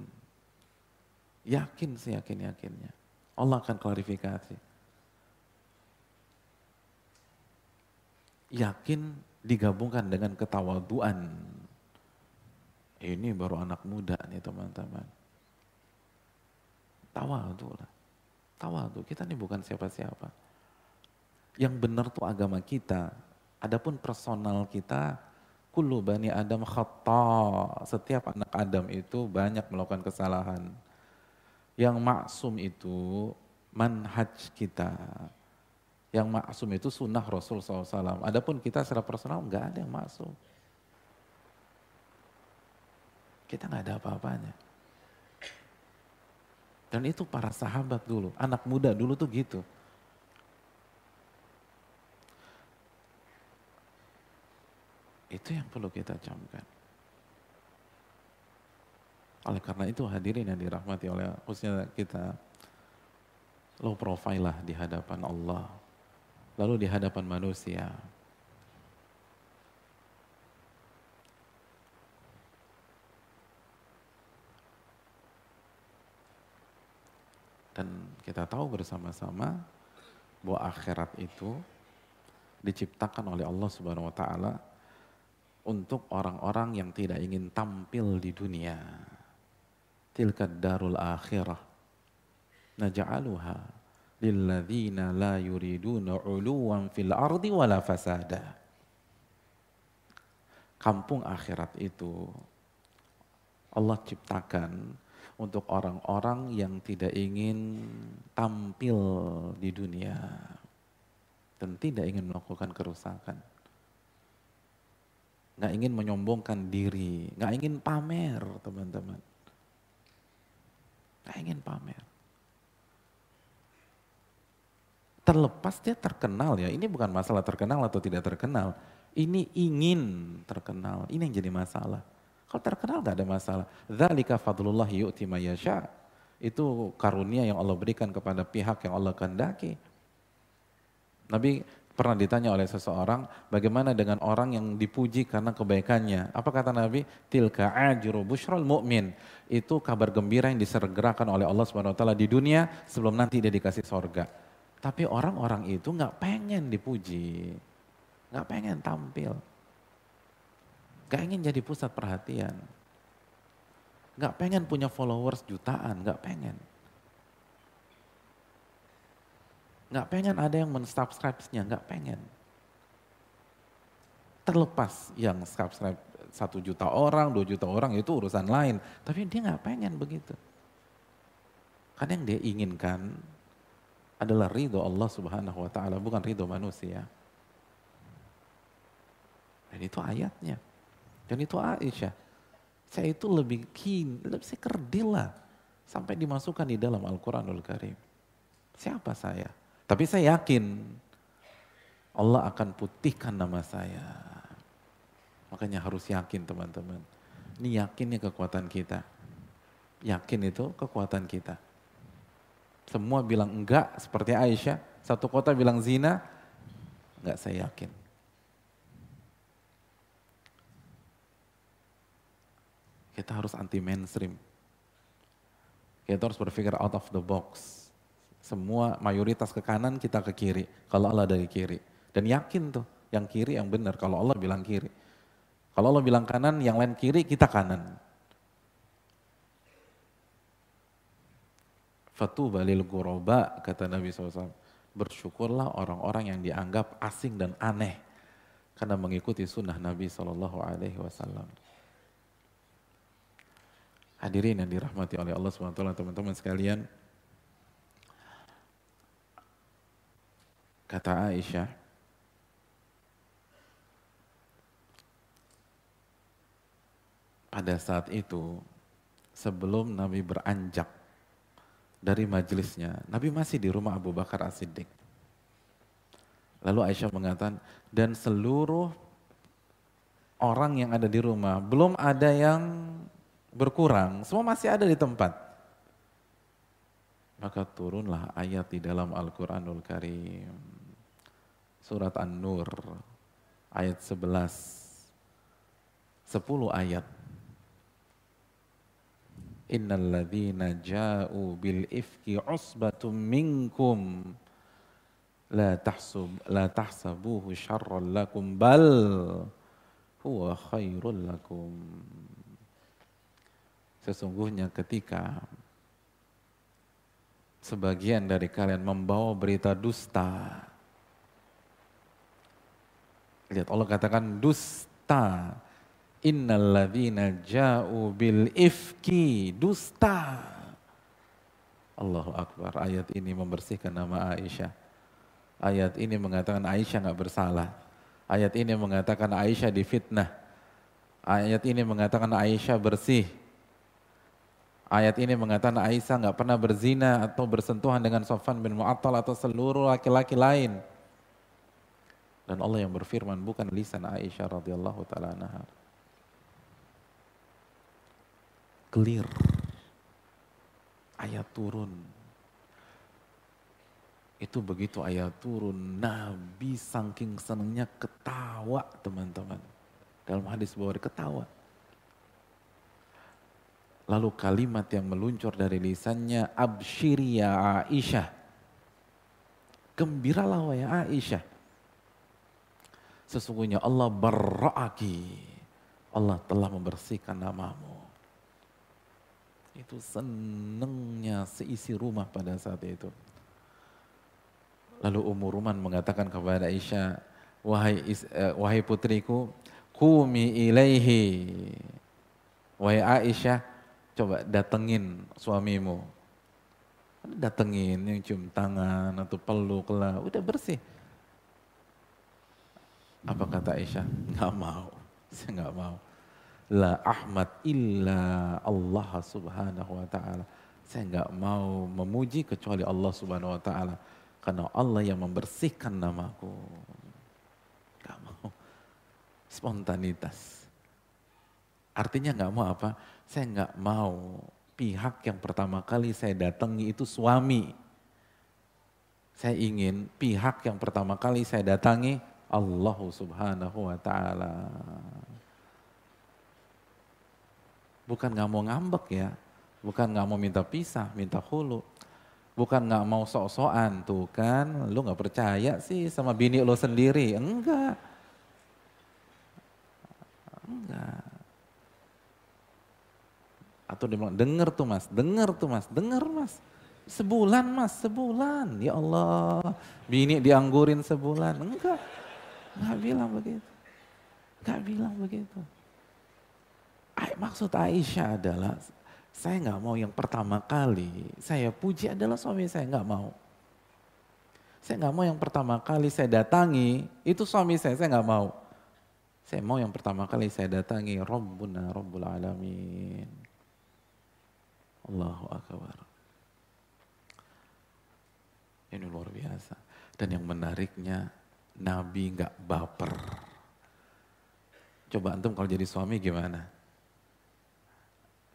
yakin sih yakin-yakinnya. Allah akan klarifikasi. Yakin digabungkan dengan ketawaduan. Ini baru anak muda nih teman-teman Tawadu lah. Tawadu. Kita ini bukan siapa-siapa. Yang benar tuh agama kita. Adapun personal kita, kullu bani Adam khata. Setiap anak Adam itu banyak melakukan kesalahan. Yang maksum itu manhaj kita. Yang maksum itu sunnah Rasul SAW. Adapun kita secara personal nggak ada yang maksum. Kita nggak ada apa-apanya. Dan itu para sahabat dulu, anak muda dulu tuh gitu. Itu yang perlu kita camkan. Oleh karena itu hadirin yang dirahmati oleh khususnya kita low profile lah di hadapan Allah. Lalu di hadapan manusia. Dan kita tahu bersama-sama bahwa akhirat itu diciptakan oleh Allah Subhanahu wa taala untuk orang-orang yang tidak ingin tampil di dunia. Tilka darul akhirah naj'aluha lilladzina la yuriduna 'uluwan fil ardi wala fasada. Kampung akhirat itu Allah ciptakan untuk orang-orang yang tidak ingin tampil di dunia dan tidak ingin melakukan kerusakan. Nggak ingin menyombongkan diri, nggak ingin pamer teman-teman. Nggak ingin pamer. Terlepas dia terkenal ya, ini bukan masalah terkenal atau tidak terkenal. Ini ingin terkenal, ini yang jadi masalah. Kalau terkenal gak ada masalah. Dzalika fadlullah yu'ti yasha. Itu karunia yang Allah berikan kepada pihak yang Allah kehendaki. Nabi pernah ditanya oleh seseorang, bagaimana dengan orang yang dipuji karena kebaikannya? Apa kata Nabi? Tilka ajru bushral mu'min. Itu kabar gembira yang disergerakan oleh Allah Subhanahu wa taala di dunia sebelum nanti dia dikasih sorga. Tapi orang-orang itu nggak pengen dipuji, nggak pengen tampil. Gak ingin jadi pusat perhatian. Gak pengen punya followers jutaan, gak pengen. Gak pengen ada yang mensubscribe-nya, gak pengen. Terlepas yang subscribe satu juta orang, dua juta orang itu urusan lain. Tapi dia gak pengen begitu. Karena yang dia inginkan adalah ridho Allah subhanahu wa ta'ala, bukan ridho manusia. Dan itu ayatnya. Dan itu Aisyah. Saya itu lebih keen, lebih saya kerdil lah. Sampai dimasukkan di dalam Al-Quranul Karim. Siapa saya? Tapi saya yakin Allah akan putihkan nama saya. Makanya harus yakin teman-teman. Ini yakinnya kekuatan kita. Yakin itu kekuatan kita. Semua bilang enggak seperti Aisyah. Satu kota bilang zina. Enggak saya yakin. Kita harus anti mainstream. Kita harus berpikir out of the box. Semua mayoritas ke kanan, kita ke kiri. Kalau Allah dari kiri. Dan yakin tuh, yang kiri yang benar. Kalau Allah bilang kiri. Kalau Allah bilang kanan, yang lain kiri, kita kanan. Fatu balil guroba, kata Nabi SAW. Bersyukurlah orang-orang yang dianggap asing dan aneh. Karena mengikuti sunnah Nabi SAW. Hadirin yang dirahmati oleh Allah SWT, teman-teman sekalian. Kata Aisyah, pada saat itu sebelum Nabi beranjak dari majelisnya, Nabi masih di rumah Abu Bakar As-Siddiq. Lalu Aisyah mengatakan, dan seluruh orang yang ada di rumah, belum ada yang berkurang, semua masih ada di tempat. Maka turunlah ayat di dalam Al-Quranul Karim. Surat An-Nur, ayat 11. 10 ayat. Innal ladzina ja'u bil ifki usbatum minkum la tahsub la tahsabuhu syarran lakum bal huwa khairul lakum Sesungguhnya ketika sebagian dari kalian membawa berita dusta. Lihat Allah katakan dusta. Innalladzina ja'u bil ifki dusta. Allahu Akbar. Ayat ini membersihkan nama Aisyah. Ayat ini mengatakan Aisyah nggak bersalah. Ayat ini mengatakan Aisyah difitnah. Ayat ini mengatakan Aisyah bersih Ayat ini mengatakan Aisyah nggak pernah berzina atau bersentuhan dengan Sofan bin Mu'attal atau seluruh laki-laki lain. Dan Allah yang berfirman bukan lisan Aisyah radhiyallahu taala anha. Clear. Ayat turun. Itu begitu ayat turun, Nabi saking senangnya ketawa teman-teman. Dalam hadis bahwa ketawa. Lalu kalimat yang meluncur dari lisannya, Abshiri ya Aisyah. Gembiralah wahai Aisyah. Sesungguhnya Allah berra'aki. Allah telah membersihkan namamu. Itu senengnya seisi rumah pada saat itu. Lalu Umur Ruman mengatakan kepada Aisyah, wahai, uh, wahai putriku, kumi ilaihi. Wahai Aisyah, coba datengin suamimu. Datengin yang cium tangan atau peluk lah, udah bersih. Apa kata Aisyah? Nggak mau, <laughs> saya nggak mau. La Ahmad illa Allah subhanahu wa ta'ala. Saya nggak mau memuji kecuali Allah subhanahu wa ta'ala. Karena Allah yang membersihkan namaku. Gak mau. Spontanitas. Artinya nggak mau apa? Saya nggak mau pihak yang pertama kali saya datangi itu suami. Saya ingin pihak yang pertama kali saya datangi Allah subhanahu wa ta'ala. Bukan nggak mau ngambek ya, bukan nggak mau minta pisah, minta hulu. Bukan nggak mau sok-sokan tuh kan, lu nggak percaya sih sama bini lo sendiri. Enggak. Enggak. Atau dia bilang, denger tuh mas, denger tuh mas, denger mas. Sebulan mas, sebulan. Ya Allah, bini dianggurin sebulan. Enggak, enggak bilang begitu. Enggak bilang begitu. Maksud Aisyah adalah, Saya nggak mau yang pertama kali saya puji adalah suami saya nggak mau. Saya nggak mau yang pertama kali saya datangi itu suami saya, saya nggak mau. Saya mau yang pertama kali saya datangi Rabbuna Rabbul Alamin. Allahu Akbar. Ini luar biasa. Dan yang menariknya Nabi nggak baper. Coba antum kalau jadi suami gimana?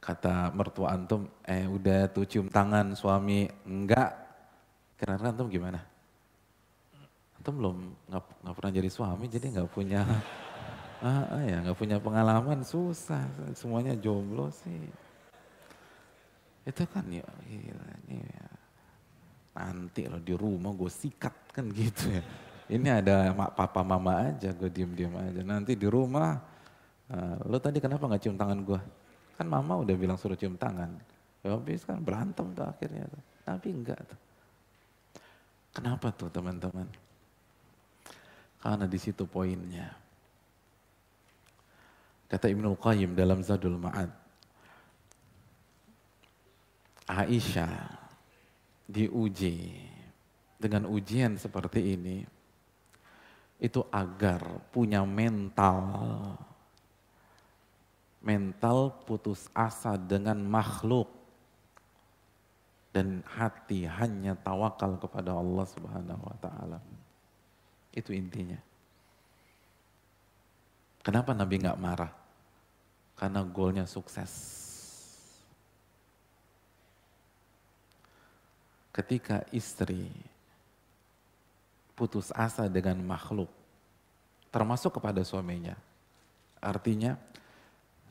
Kata mertua antum, eh udah tuh cium tangan suami, enggak. Kira-kira antum gimana? Antum belum nggak pernah jadi suami, jadi nggak punya <laughs> ah, ah ya nggak punya pengalaman susah, semuanya jomblo sih. Itu kan ya, ini ya. nanti lo di rumah gue sikat kan gitu ya. Ini ada papa mama aja, gue diem-diem aja. Nanti di rumah, uh, lo tadi kenapa nggak cium tangan gue? Kan mama udah bilang suruh cium tangan. Ya habis kan berantem tuh akhirnya tuh. Tapi enggak tuh. Kenapa tuh teman-teman? Karena di situ poinnya. Kata Ibnu Qayyim dalam Zadul Ma'ad. Aisyah diuji dengan ujian seperti ini itu agar punya mental mental putus asa dengan makhluk dan hati hanya tawakal kepada Allah Subhanahu wa taala. Itu intinya. Kenapa Nabi nggak marah? Karena goalnya sukses. Ketika istri putus asa dengan makhluk, termasuk kepada suaminya, artinya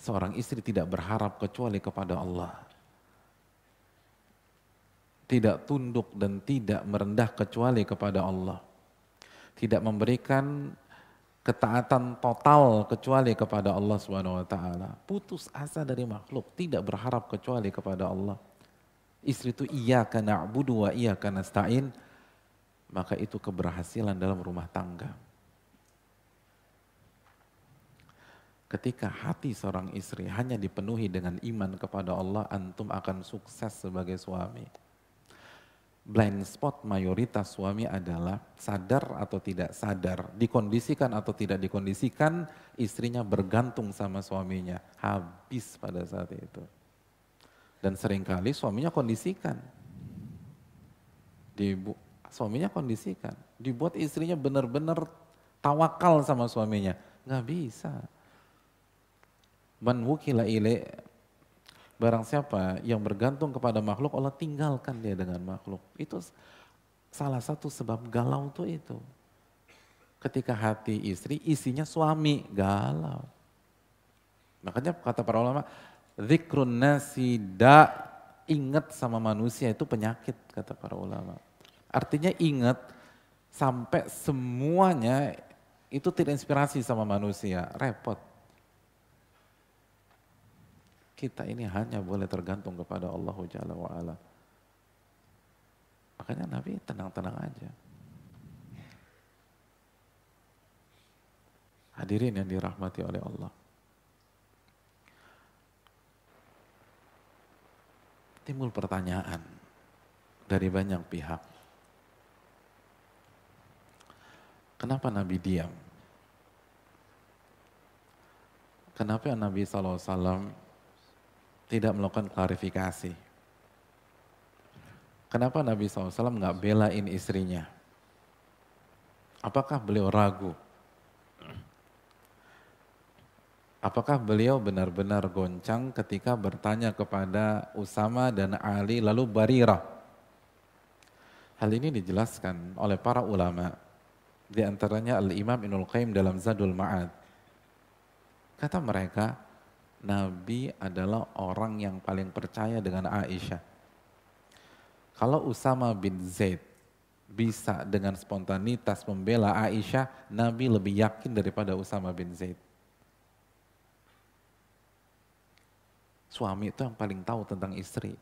Seorang istri tidak berharap kecuali kepada Allah. Tidak tunduk dan tidak merendah kecuali kepada Allah. Tidak memberikan ketaatan total kecuali kepada Allah Subhanahu wa taala. Putus asa dari makhluk, tidak berharap kecuali kepada Allah. Istri itu iya karena na'budu wa karena nasta'in, maka itu keberhasilan dalam rumah tangga. Ketika hati seorang istri hanya dipenuhi dengan iman kepada Allah, antum akan sukses sebagai suami. Blind spot mayoritas suami adalah sadar atau tidak sadar, dikondisikan atau tidak dikondisikan, istrinya bergantung sama suaminya, habis pada saat itu. Dan sering kali suaminya kondisikan. Dibu suaminya kondisikan, dibuat istrinya benar-benar tawakal sama suaminya, nggak bisa Man wukila ile barang siapa yang bergantung kepada makhluk Allah tinggalkan dia dengan makhluk. Itu salah satu sebab galau tuh itu. Ketika hati istri isinya suami galau. Makanya kata para ulama, zikrun nasi da ingat sama manusia itu penyakit kata para ulama. Artinya ingat sampai semuanya itu tidak inspirasi sama manusia, repot kita ini hanya boleh tergantung kepada Allah Jalla wa'ala. Makanya Nabi tenang-tenang aja. Hadirin yang dirahmati oleh Allah. Timbul pertanyaan dari banyak pihak. Kenapa Nabi diam? Kenapa Nabi SAW tidak melakukan klarifikasi. Kenapa Nabi SAW nggak belain istrinya? Apakah beliau ragu? Apakah beliau benar-benar goncang ketika bertanya kepada Usama dan Ali lalu Barirah? Hal ini dijelaskan oleh para ulama. Di antaranya Al-Imam Ibnul Qayyim dalam Zadul Ma'ad. Kata mereka, Nabi adalah orang yang paling percaya dengan Aisyah. Kalau Usama bin Zaid bisa dengan spontanitas membela Aisyah, Nabi lebih yakin daripada Usama bin Zaid. Suami itu yang paling tahu tentang istri.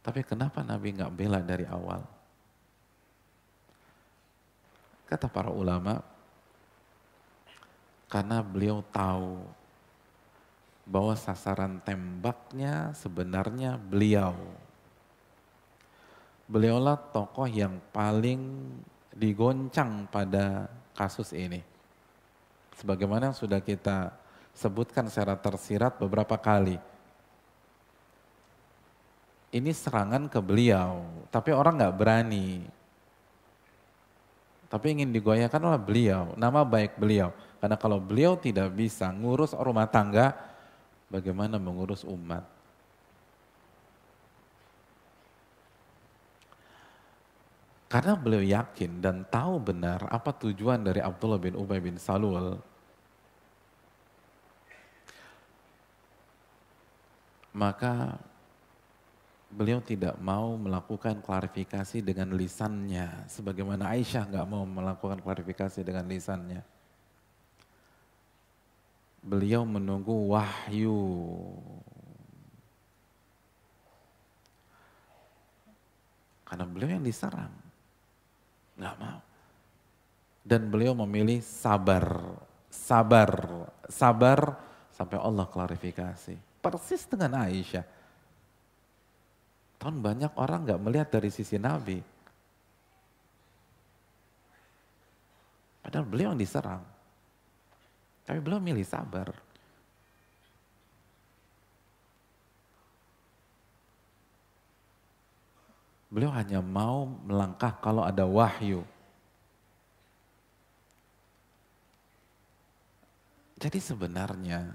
Tapi kenapa Nabi nggak bela dari awal? Kata para ulama, karena beliau tahu bahwa sasaran tembaknya sebenarnya beliau. Beliaulah tokoh yang paling digoncang pada kasus ini. Sebagaimana yang sudah kita sebutkan secara tersirat beberapa kali. Ini serangan ke beliau, tapi orang nggak berani tapi ingin digoyahkan oleh beliau, nama baik beliau. Karena kalau beliau tidak bisa ngurus rumah tangga, bagaimana mengurus umat? Karena beliau yakin dan tahu benar apa tujuan dari Abdullah bin Ubay bin Salul. Maka beliau tidak mau melakukan klarifikasi dengan lisannya, sebagaimana Aisyah nggak mau melakukan klarifikasi dengan lisannya. Beliau menunggu wahyu. Karena beliau yang diserang. Nggak mau. Dan beliau memilih sabar, sabar, sabar sampai Allah klarifikasi. Persis dengan Aisyah Kan banyak orang nggak melihat dari sisi Nabi. Padahal beliau yang diserang. Tapi beliau milih sabar. Beliau hanya mau melangkah kalau ada wahyu. Jadi sebenarnya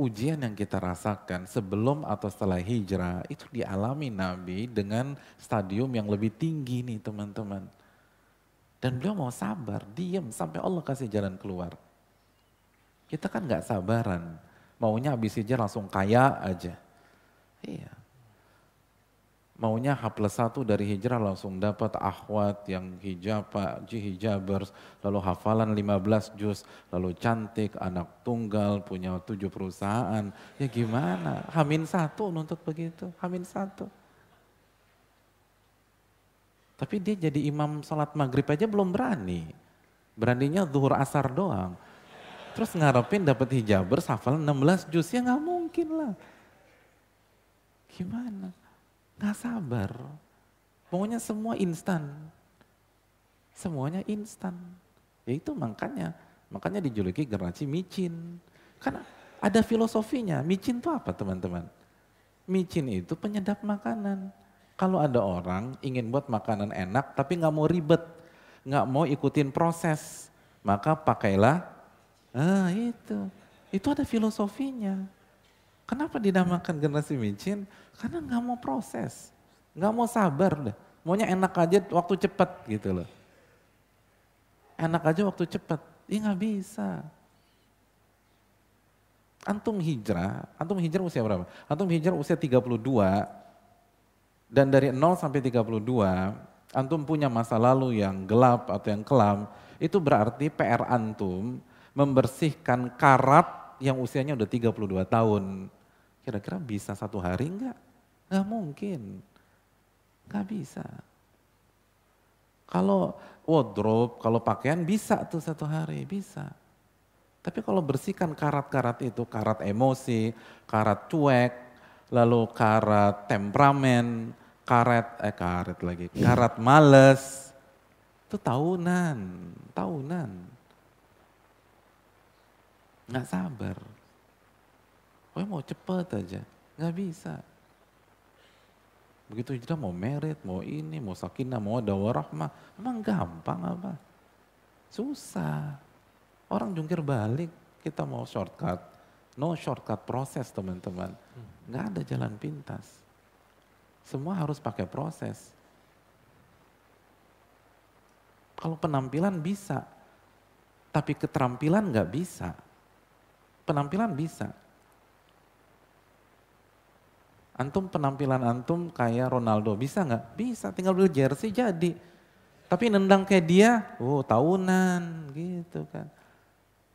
ujian yang kita rasakan sebelum atau setelah hijrah itu dialami Nabi dengan stadium yang lebih tinggi nih teman-teman. Dan beliau mau sabar, diam sampai Allah kasih jalan keluar. Kita kan gak sabaran, maunya habis hijrah langsung kaya aja. Iya, maunya H plus satu dari hijrah langsung dapat akhwat yang hijab, hijabers, lalu hafalan 15 juz, lalu cantik, anak tunggal, punya tujuh perusahaan. Ya gimana? Hamin satu nuntut begitu, hamin satu. Tapi dia jadi imam sholat maghrib aja belum berani. Beraninya zuhur asar doang. Terus ngarepin dapat hijabers hafalan 16 juz, ya nggak mungkin lah. Gimana? Gak sabar. Pokoknya semua instan. Semuanya instan. Ya itu makanya, makanya dijuluki generasi micin. Karena ada filosofinya. Micin itu apa teman-teman? Micin itu penyedap makanan. Kalau ada orang ingin buat makanan enak tapi nggak mau ribet, nggak mau ikutin proses, maka pakailah, ah itu, itu ada filosofinya. Kenapa dinamakan generasi micin? Karena nggak mau proses, nggak mau sabar deh. Maunya enak aja waktu cepat gitu loh. Enak aja waktu cepat, ya nggak bisa. Antum hijrah, antum hijrah usia berapa? Antum hijrah usia 32 dan dari 0 sampai 32 antum punya masa lalu yang gelap atau yang kelam, itu berarti PR antum membersihkan karat yang usianya udah 32 tahun. Kira-kira bisa satu hari enggak? Enggak mungkin. Enggak bisa. Kalau wardrobe, kalau pakaian bisa tuh satu hari, bisa. Tapi kalau bersihkan karat-karat itu, karat emosi, karat cuek, lalu karat temperamen, karet, eh karet lagi, karat males, itu tahunan, tahunan. Nggak sabar. Pokoknya mau cepet aja, nggak bisa. Begitu hijrah mau merit, mau ini, mau sakinah, mau ada warahmah. Emang gampang apa? Susah. Orang jungkir balik, kita mau shortcut. No shortcut proses teman-teman. Nggak ada jalan pintas. Semua harus pakai proses. Kalau penampilan bisa, tapi keterampilan nggak bisa. Penampilan bisa, Antum penampilan antum kayak Ronaldo, bisa nggak? Bisa, tinggal beli jersey jadi. Tapi nendang kayak dia, oh tahunan gitu kan.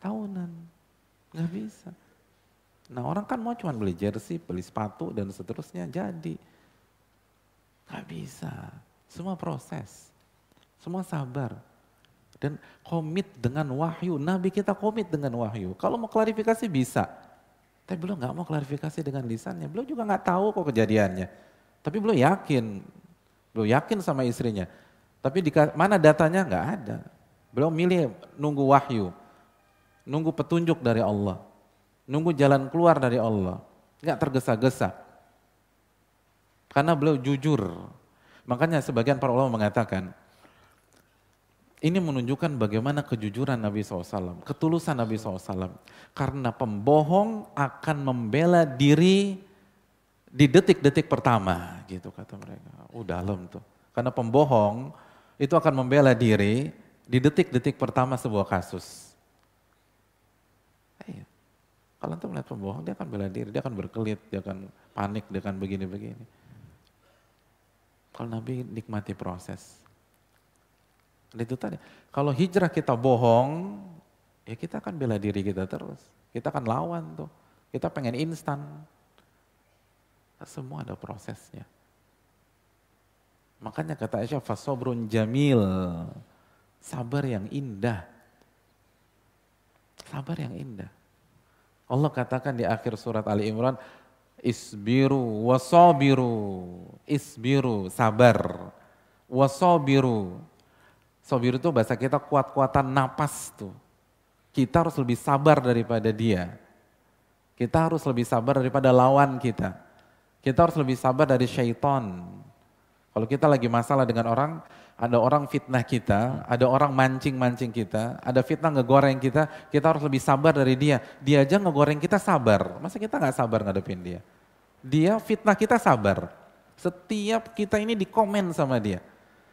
Tahunan, nggak bisa. Nah orang kan mau cuma beli jersey, beli sepatu dan seterusnya jadi. Nggak bisa, semua proses, semua sabar. Dan komit dengan wahyu, Nabi kita komit dengan wahyu. Kalau mau klarifikasi bisa, Tapi beliau nggak mau klarifikasi dengan lisannya. Beliau juga nggak tahu kok kejadiannya. Tapi beliau yakin, beliau yakin sama istrinya. Tapi di mana datanya nggak ada. Beliau milih nunggu wahyu, nunggu petunjuk dari Allah, nunggu jalan keluar dari Allah, nggak tergesa-gesa. Karena beliau jujur. Makanya sebagian para ulama mengatakan, ini menunjukkan bagaimana kejujuran Nabi SAW, ketulusan Nabi SAW. Karena pembohong akan membela diri di detik-detik pertama, gitu kata mereka. Oh dalam tuh. Karena pembohong itu akan membela diri di detik-detik pertama sebuah kasus. Iya. Kalau antum melihat pembohong, dia akan bela diri, dia akan berkelit, dia akan panik, dia akan begini-begini. Kalau Nabi nikmati proses. Itu tadi, kalau hijrah kita bohong, ya kita akan bela diri kita terus. Kita akan lawan tuh. Kita pengen instan. Semua ada prosesnya. Makanya kata Aisyah, fasobrun jamil. Sabar yang indah. Sabar yang indah. Allah katakan di akhir surat Ali Imran, isbiru wasobiru, isbiru, sabar, wasobiru, Sobir itu bahasa kita kuat-kuatan napas tuh. Kita harus lebih sabar daripada dia. Kita harus lebih sabar daripada lawan kita. Kita harus lebih sabar dari syaitan. Kalau kita lagi masalah dengan orang, ada orang fitnah kita, ada orang mancing-mancing kita, ada fitnah ngegoreng kita, kita harus lebih sabar dari dia. Dia aja ngegoreng kita sabar, masa kita nggak sabar ngadepin dia? Dia fitnah kita sabar. Setiap kita ini dikomen sama dia.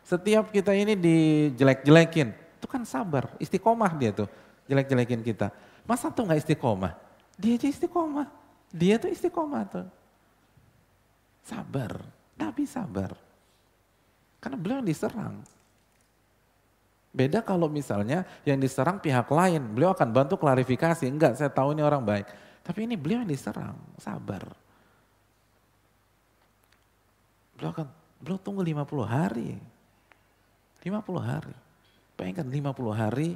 Setiap kita ini dijelek-jelekin, itu kan sabar, istiqomah dia tuh, jelek-jelekin kita. Masa tuh nggak istiqomah? Dia aja istiqomah, dia tuh istiqomah tuh. Sabar, Nabi sabar. Karena beliau yang diserang. Beda kalau misalnya yang diserang pihak lain, beliau akan bantu klarifikasi. Enggak, saya tahu ini orang baik. Tapi ini beliau yang diserang, sabar. Beliau akan, beliau tunggu 50 hari. 50 hari. Bayangkan 50 hari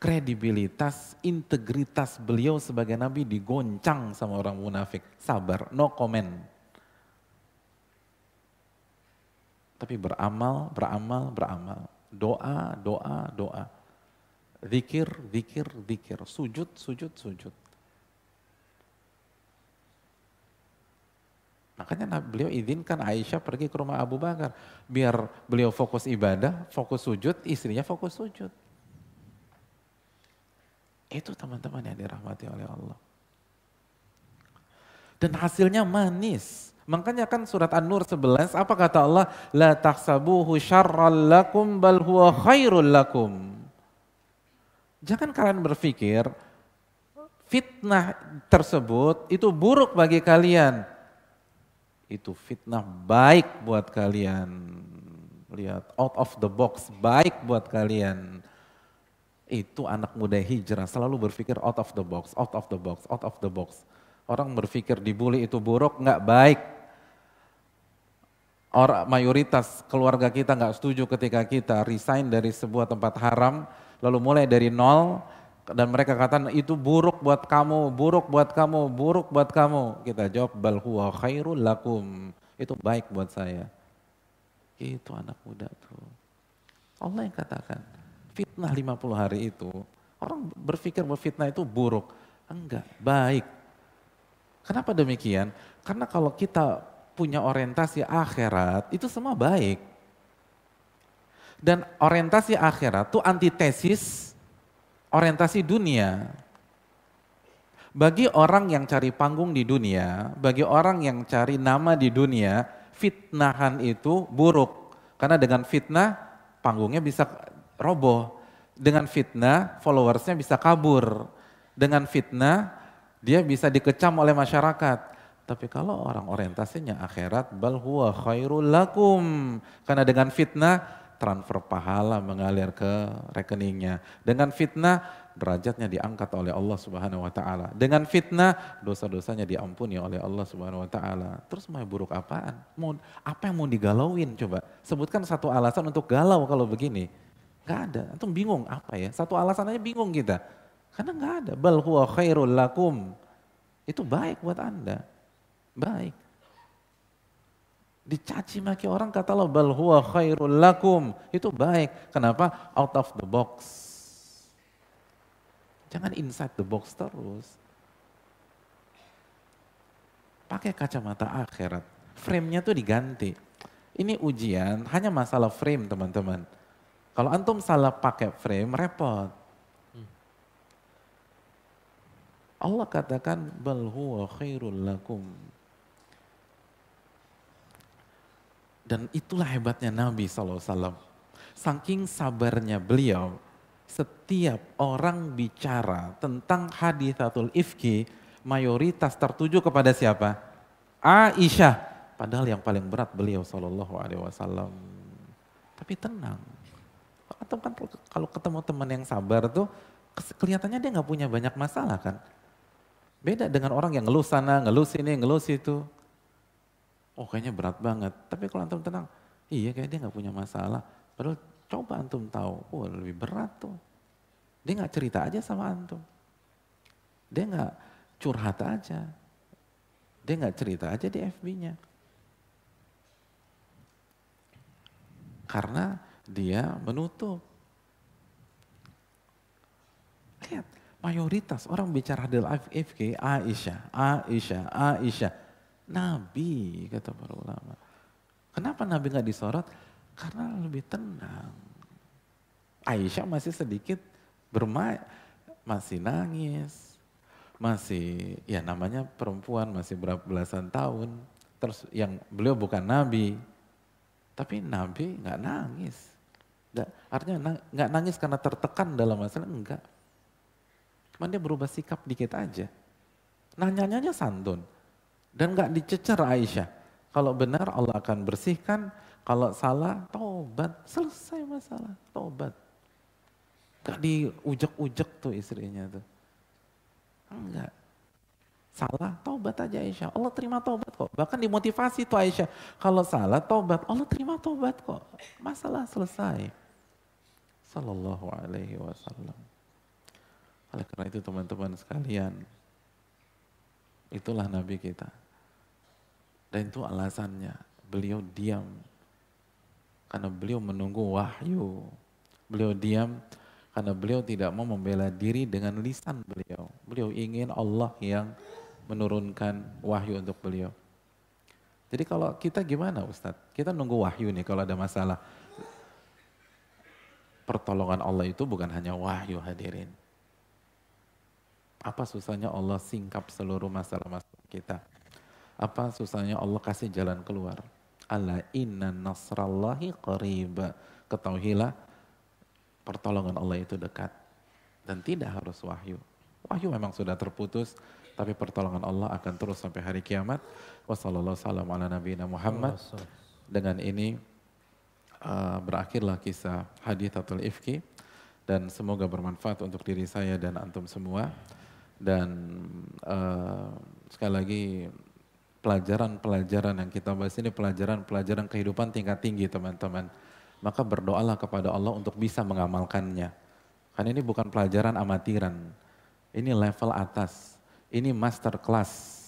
kredibilitas, integritas beliau sebagai nabi digoncang sama orang munafik. Sabar, no comment. Tapi beramal, beramal, beramal. Doa, doa, doa. Zikir, zikir, zikir. Sujud, sujud, sujud. Makanya beliau izinkan Aisyah pergi ke rumah Abu Bakar. Biar beliau fokus ibadah, fokus sujud, istrinya fokus sujud. Itu teman-teman yang dirahmati oleh Allah. Dan hasilnya manis. Makanya kan surat An-Nur 11, apa kata Allah? La tahsabuhu syarral lakum bal huwa khairul lakum. Jangan kalian berpikir fitnah tersebut itu buruk bagi kalian itu fitnah baik buat kalian. Lihat, out of the box, baik buat kalian. Itu anak muda hijrah selalu berpikir out of the box, out of the box, out of the box. Orang berpikir dibully itu buruk, nggak baik. Orang mayoritas keluarga kita nggak setuju ketika kita resign dari sebuah tempat haram, lalu mulai dari nol, dan mereka katakan itu buruk buat kamu, buruk buat kamu, buruk buat kamu. Kita jawab bal huwa khairul lakum. Itu baik buat saya. Itu anak muda tuh. Allah yang katakan, fitnah 50 hari itu, orang berpikir bahwa fitnah itu buruk. Enggak, baik. Kenapa demikian? Karena kalau kita punya orientasi akhirat, itu semua baik. Dan orientasi akhirat itu antitesis orientasi dunia. Bagi orang yang cari panggung di dunia, bagi orang yang cari nama di dunia, fitnahan itu buruk. Karena dengan fitnah panggungnya bisa roboh. Dengan fitnah followersnya bisa kabur. Dengan fitnah dia bisa dikecam oleh masyarakat. Tapi kalau orang orientasinya akhirat, bal huwa khairul lakum. Karena dengan fitnah transfer pahala mengalir ke rekeningnya. Dengan fitnah derajatnya diangkat oleh Allah Subhanahu wa taala. Dengan fitnah dosa-dosanya diampuni oleh Allah Subhanahu wa taala. Terus mau buruk apaan? Mau apa yang mau digalauin coba? Sebutkan satu alasan untuk galau kalau begini. Gak ada. Antum bingung apa ya? Satu alasan aja bingung kita. Karena gak ada. Bal huwa khairul lakum. Itu baik buat Anda. Baik. Dicaci maki orang kata lo bal huwa khairul lakum. Itu baik. Kenapa? Out of the box. Jangan inside the box terus. Pakai kacamata akhirat. Frame-nya tuh diganti. Ini ujian hanya masalah frame teman-teman. Kalau antum salah pakai frame repot. Allah katakan bal huwa khairul lakum. Dan itulah hebatnya Nabi SAW. Saking sabarnya beliau, setiap orang bicara tentang hadithatul ifki, mayoritas tertuju kepada siapa? Aisyah. Padahal yang paling berat beliau Sallallahu Alaihi Wasallam. Tapi tenang. Atau kan kalau ketemu teman yang sabar tuh, kelihatannya dia nggak punya banyak masalah kan. Beda dengan orang yang ngeluh sana, ngeluh sini, ngeluh situ oh kayaknya berat banget. Tapi kalau antum tenang, iya kayak dia nggak punya masalah. Padahal coba antum tahu, oh lebih berat tuh. Dia nggak cerita aja sama antum. Dia nggak curhat aja. Dia nggak cerita aja di FB-nya. Karena dia menutup. Lihat, mayoritas orang bicara hadil FK Aisyah, Aisyah, Aisyah. Nabi, kata para ulama. Kenapa Nabi nggak disorot? Karena lebih tenang. Aisyah masih sedikit bermain, masih nangis, masih ya namanya perempuan masih berapa belasan tahun. Terus yang beliau bukan Nabi, tapi Nabi nggak nangis. Gak, artinya nggak nangis karena tertekan dalam masalah enggak. Cuman dia berubah sikap dikit aja. Nanya-nanya santun. Dan gak dicecer Aisyah. Kalau benar Allah akan bersihkan, kalau salah tobat, selesai masalah, tobat. Gak diujek-ujek tuh istrinya tuh. Enggak. Salah, tobat aja Aisyah. Allah terima tobat kok. Bahkan dimotivasi tuh Aisyah. Kalau salah, tobat. Allah terima tobat kok. Masalah selesai. Sallallahu alaihi wasallam. Oleh karena itu teman-teman sekalian, itulah Nabi kita. Dan itu alasannya, beliau diam. Karena beliau menunggu wahyu. Beliau diam karena beliau tidak mau membela diri dengan lisan beliau. Beliau ingin Allah yang menurunkan wahyu untuk beliau. Jadi kalau kita gimana Ustadz? Kita nunggu wahyu nih kalau ada masalah. Pertolongan Allah itu bukan hanya wahyu hadirin. Apa susahnya Allah singkap seluruh masalah-masalah kita. Apa susahnya Allah kasih jalan keluar. Ala inna nasrallahi qariba. Ketahuilah pertolongan Allah itu dekat. Dan tidak harus wahyu. Wahyu memang sudah terputus, tapi pertolongan Allah akan terus sampai hari kiamat. Wassalamualaikum ala Muhammad. Dengan ini uh, berakhirlah kisah hadithatul ifki dan semoga bermanfaat untuk diri saya dan antum semua. Dan uh, sekali lagi pelajaran-pelajaran yang kita bahas ini pelajaran-pelajaran kehidupan tingkat tinggi teman-teman. Maka berdoalah kepada Allah untuk bisa mengamalkannya. Karena ini bukan pelajaran amatiran. Ini level atas. Ini master class.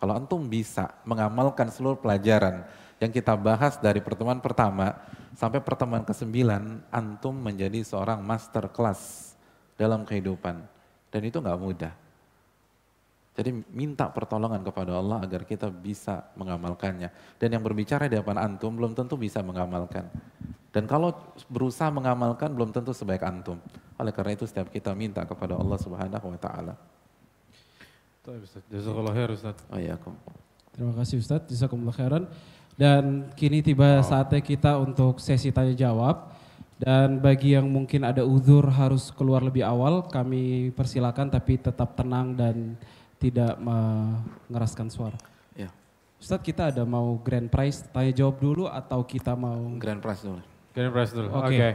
Kalau antum bisa mengamalkan seluruh pelajaran yang kita bahas dari pertemuan pertama sampai pertemuan ke-9, antum menjadi seorang master class dalam kehidupan. Dan itu nggak mudah. Jadi minta pertolongan kepada Allah agar kita bisa mengamalkannya. Dan yang berbicara di depan antum belum tentu bisa mengamalkan. Dan kalau berusaha mengamalkan belum tentu sebaik antum. Oleh karena itu setiap kita minta kepada Allah Subhanahu wa taala. Jazakallah khair Ustaz. Oh iya, Terima kasih Ustaz, jazakumullah khairan. Dan kini tiba saatnya kita untuk sesi tanya jawab. Dan bagi yang mungkin ada uzur harus keluar lebih awal, kami persilakan tapi tetap tenang dan tidak mengeraskan suara. Ya. Ustadz kita ada mau grand prize tanya jawab dulu atau kita mau grand prize dulu. Grand prize dulu. Oke. Okay. Okay.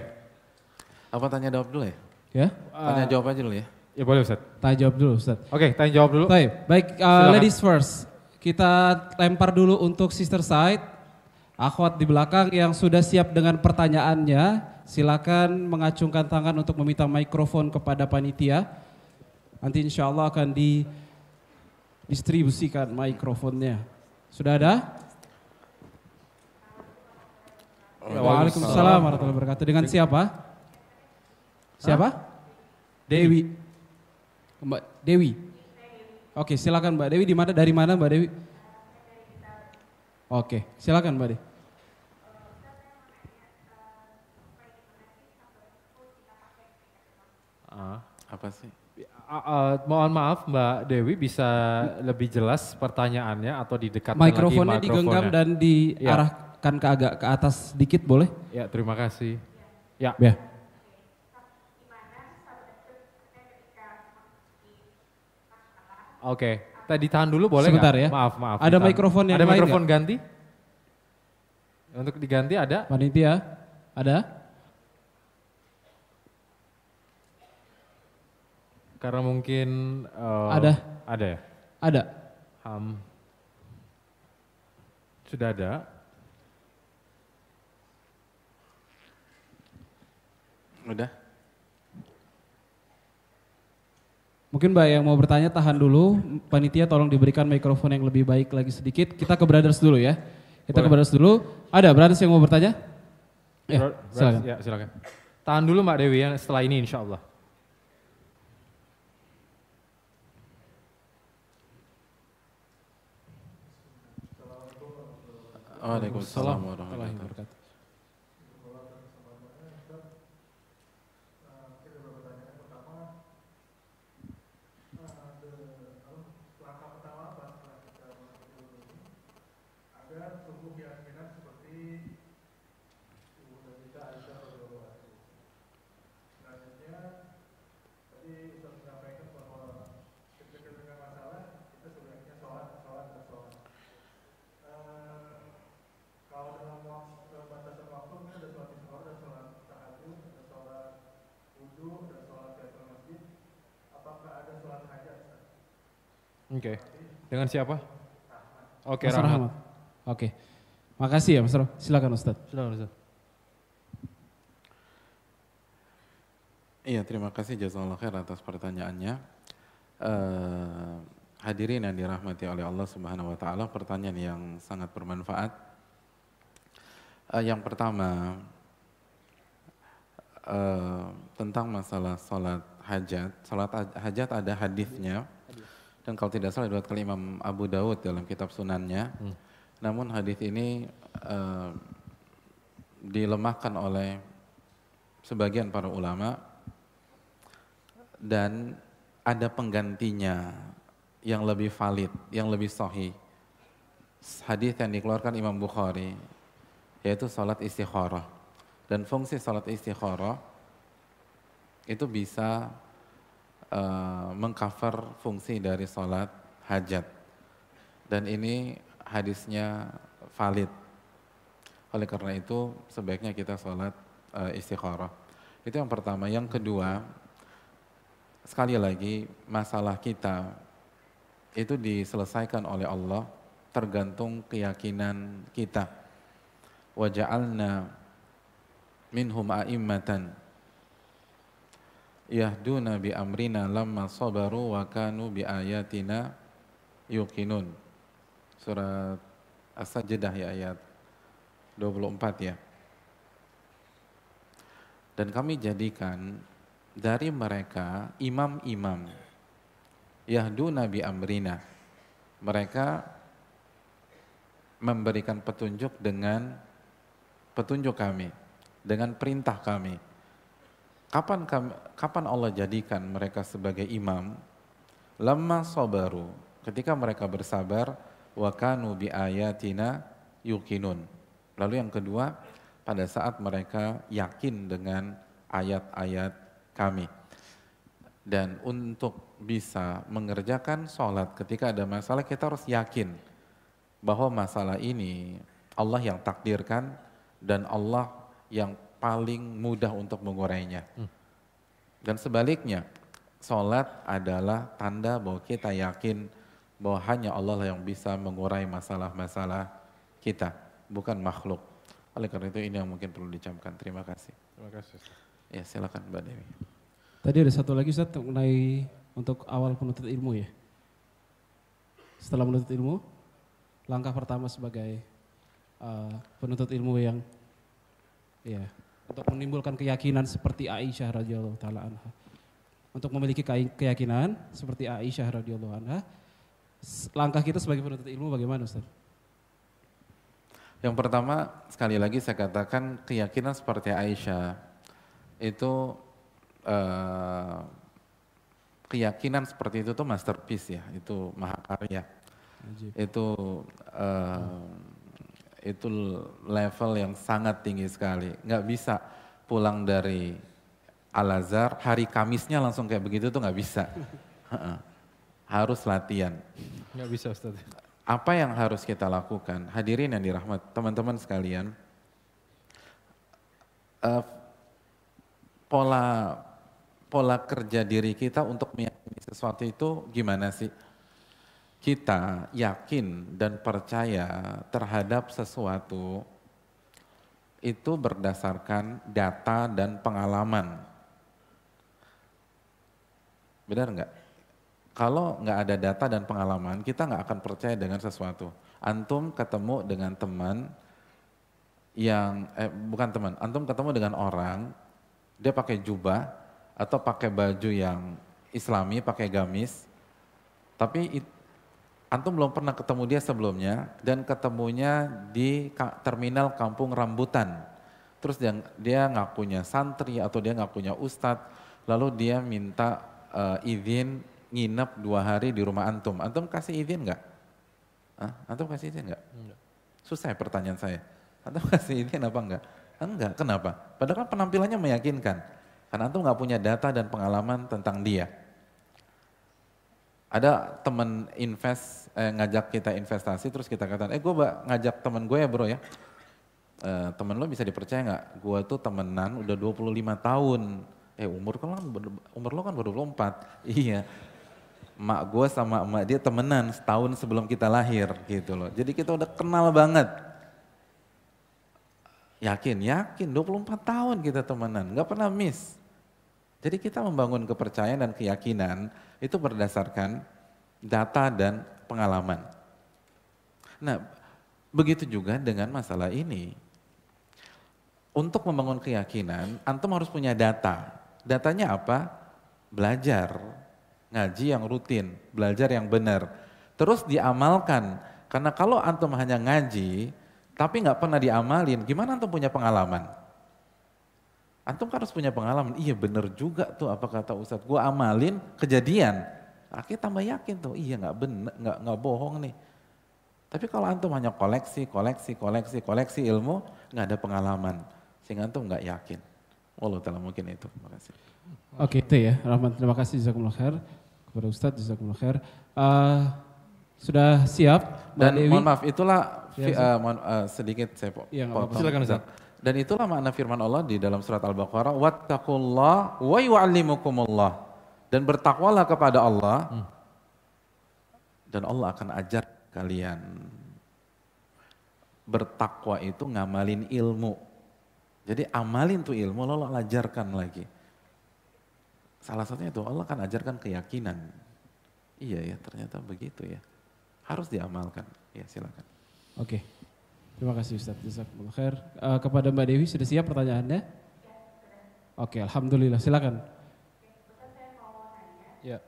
Apa tanya jawab dulu ya? Ya. Tanya jawab aja dulu ya. Ya boleh Ustaz. Tanya jawab dulu Ustaz. Oke, okay, tanya jawab dulu. Baik, baik uh, ladies first. Kita lempar dulu untuk sister side. Akhwat di belakang yang sudah siap dengan pertanyaannya, silakan mengacungkan tangan untuk meminta mikrofon kepada panitia. Nanti insya Allah akan di distribusikan mikrofonnya. Sudah ada? Waalaikumsalam warahmatullahi wabarakatuh. Dengan siapa? Siapa? Dewi. Mbak Dewi. Oke, silakan Mbak Dewi di mana dari mana Mbak Dewi? Oke, silakan Mbak Dewi. Apa sih? Ah, ah, mohon maaf Mbak Dewi bisa lebih jelas pertanyaannya atau didekatkan Mikrofonnya lagi digenggam mikrofonnya. dan diarahkan ke agak ke atas sedikit boleh? Ya terima kasih. Ya. Ya. Oke. Tadi tahan dulu boleh Sebentar nggak? ya. Maaf maaf. Ada ditahan. mikrofon yang Ada lain mikrofon ganti? Untuk diganti ada? Panitia, ada? Karena mungkin eh, Ada. Ada ya. Ada. Ham. Sudah ada. Udah? Mungkin Mbak yang mau bertanya tahan dulu. Panitia tolong diberikan mikrofon yang lebih baik lagi sedikit. Kita ke Brothers dulu ya. Kita ke Boleh. Brothers dulu. Ada Brothers yang mau bertanya? Ya, Bro- silakan. Ya, silakan. Tahan dulu Mbak Dewi ya setelah ini insya Allah. Waalaikumsalam warahmatullahi wabarakatuh. Oke. Dengan siapa? Oke, Mas Rahmat. Rahmat. Oke. Makasih ya Mas Rahmat. Silakan Ustaz. Silakan Ustaz. Iya, terima kasih jazakallah khair atas pertanyaannya. Eh, hadirin yang dirahmati oleh Allah Subhanahu wa taala, pertanyaan yang sangat bermanfaat. Eh, yang pertama eh, tentang masalah salat hajat. Salat haj- hajat ada hadisnya. Dan kalau tidak salah diriwayatkan Imam Abu Dawud dalam kitab sunannya. Namun hadis ini eh, dilemahkan oleh sebagian para ulama dan ada penggantinya yang lebih valid, yang lebih sahih. Hadis yang dikeluarkan Imam Bukhari yaitu salat istikharah. Dan fungsi salat istikharah itu bisa uh, mengcover fungsi dari salat hajat. Dan ini hadisnya valid. Oleh karena itu sebaiknya kita salat uh, istikharah. Itu yang pertama. Yang kedua, sekali lagi masalah kita itu diselesaikan oleh Allah tergantung keyakinan kita. Waja'alna minhum a'immatan yahduna bi amrina lamma sabaru wa kanu bi ayatina yuqinun. Surat As-Sajdah ya ayat 24 ya. Dan kami jadikan dari mereka imam-imam yahdu nabi amrina mereka memberikan petunjuk dengan petunjuk kami dengan perintah kami kapan kapan Allah jadikan mereka sebagai imam lama sabaru ketika mereka bersabar wa kanu bi ayatina yuqinun lalu yang kedua pada saat mereka yakin dengan ayat-ayat kami. Dan untuk bisa mengerjakan sholat ketika ada masalah kita harus yakin bahwa masalah ini Allah yang takdirkan dan Allah yang paling mudah untuk mengurainya. Dan sebaliknya, sholat adalah tanda bahwa kita yakin bahwa hanya Allah yang bisa mengurai masalah-masalah kita, bukan makhluk. Oleh karena itu ini yang mungkin perlu dicamkan. Terima kasih. Terima kasih. Ya silakan Mbak Dewi. Tadi ada satu lagi Ustaz mengenai untuk awal penuntut ilmu ya. setelah menuntut ilmu? Langkah pertama sebagai uh, penuntut ilmu yang ya untuk menimbulkan keyakinan seperti Aisyah radhiyallahu taala anha. Untuk memiliki keyakinan seperti Aisyah radhiyallahu anha, langkah kita sebagai penuntut ilmu bagaimana Ustaz? Yang pertama, sekali lagi saya katakan keyakinan seperti Aisyah itu uh, keyakinan seperti itu tuh masterpiece ya, itu mahakarya. Itu uh, itu level yang sangat tinggi sekali. Nggak bisa pulang dari Al Azhar hari Kamisnya langsung kayak begitu tuh nggak bisa. <laughs> harus latihan. Nggak bisa Ustaz. Apa yang harus kita lakukan? Hadirin yang dirahmat teman-teman sekalian. Uh, pola pola kerja diri kita untuk meyakini sesuatu itu gimana sih? Kita yakin dan percaya terhadap sesuatu itu berdasarkan data dan pengalaman. Benar nggak? Kalau nggak ada data dan pengalaman, kita nggak akan percaya dengan sesuatu. Antum ketemu dengan teman yang, eh, bukan teman, antum ketemu dengan orang, dia pakai jubah atau pakai baju yang islami, pakai gamis, tapi Antum belum pernah ketemu dia sebelumnya dan ketemunya di terminal Kampung Rambutan. Terus dia, dia ngakunya santri atau dia ngakunya ustadz, lalu dia minta uh, izin nginep dua hari di rumah antum. Antum kasih izin nggak? Antum kasih izin nggak? Susah ya pertanyaan saya. Antum <laughs> kasih izin apa enggak? Enggak, kenapa? Padahal kan penampilannya meyakinkan. Karena antum nggak punya data dan pengalaman tentang dia. Ada teman invest eh, ngajak kita investasi terus kita katakan, eh gue ngajak temen gue ya bro ya. Eh, temen lo bisa dipercaya nggak? Gue tuh temenan udah 25 tahun. Eh umur kan umur lo kan baru 24. <laughs> Iya. Mak gue sama emak dia temenan setahun sebelum kita lahir gitu loh. Jadi kita udah kenal banget. Yakin, yakin 24 tahun kita temenan, nggak pernah miss. Jadi kita membangun kepercayaan dan keyakinan itu berdasarkan data dan pengalaman. Nah, begitu juga dengan masalah ini. Untuk membangun keyakinan, antum harus punya data. Datanya apa? Belajar, ngaji yang rutin, belajar yang benar. Terus diamalkan. Karena kalau antum hanya ngaji, tapi nggak pernah diamalin, gimana antum punya pengalaman? Antum kan harus punya pengalaman, iya bener juga tuh apa kata Ustadz, gue amalin kejadian. Akhirnya tambah yakin tuh, iya nggak bener, nggak nggak bohong nih. Tapi kalau antum hanya koleksi, koleksi, koleksi, koleksi ilmu, nggak ada pengalaman, sehingga antum nggak yakin. Allah telah mungkin itu. Terima kasih. Oke itu ya, Rahman terima kasih Jazakumullah khair kepada Ustadz Jazakumullah khair. Uh, sudah siap Dan Dewi? mohon maaf, itulah ya, uh, mohon, uh, sedikit saya ya, Silakan Ustadz. Dan itulah makna firman Allah di dalam surat Al-Baqarah, "Wattaqullah wa yu'allimukumullah." Dan bertakwalah kepada Allah. Hmm. Dan Allah akan ajar kalian. Bertakwa itu ngamalin ilmu. Jadi amalin tuh ilmu, Allah ajarkan lagi. Salah satunya itu Allah akan ajarkan keyakinan. Iya ya, ternyata begitu ya. Harus diamalkan. Ya, silakan. Oke. Okay. Terima kasih Ustaz. Jazakumullah khair. Uh, kepada Mbak Dewi sudah siap pertanyaannya? Oke, alhamdulillah. Silakan. Ya.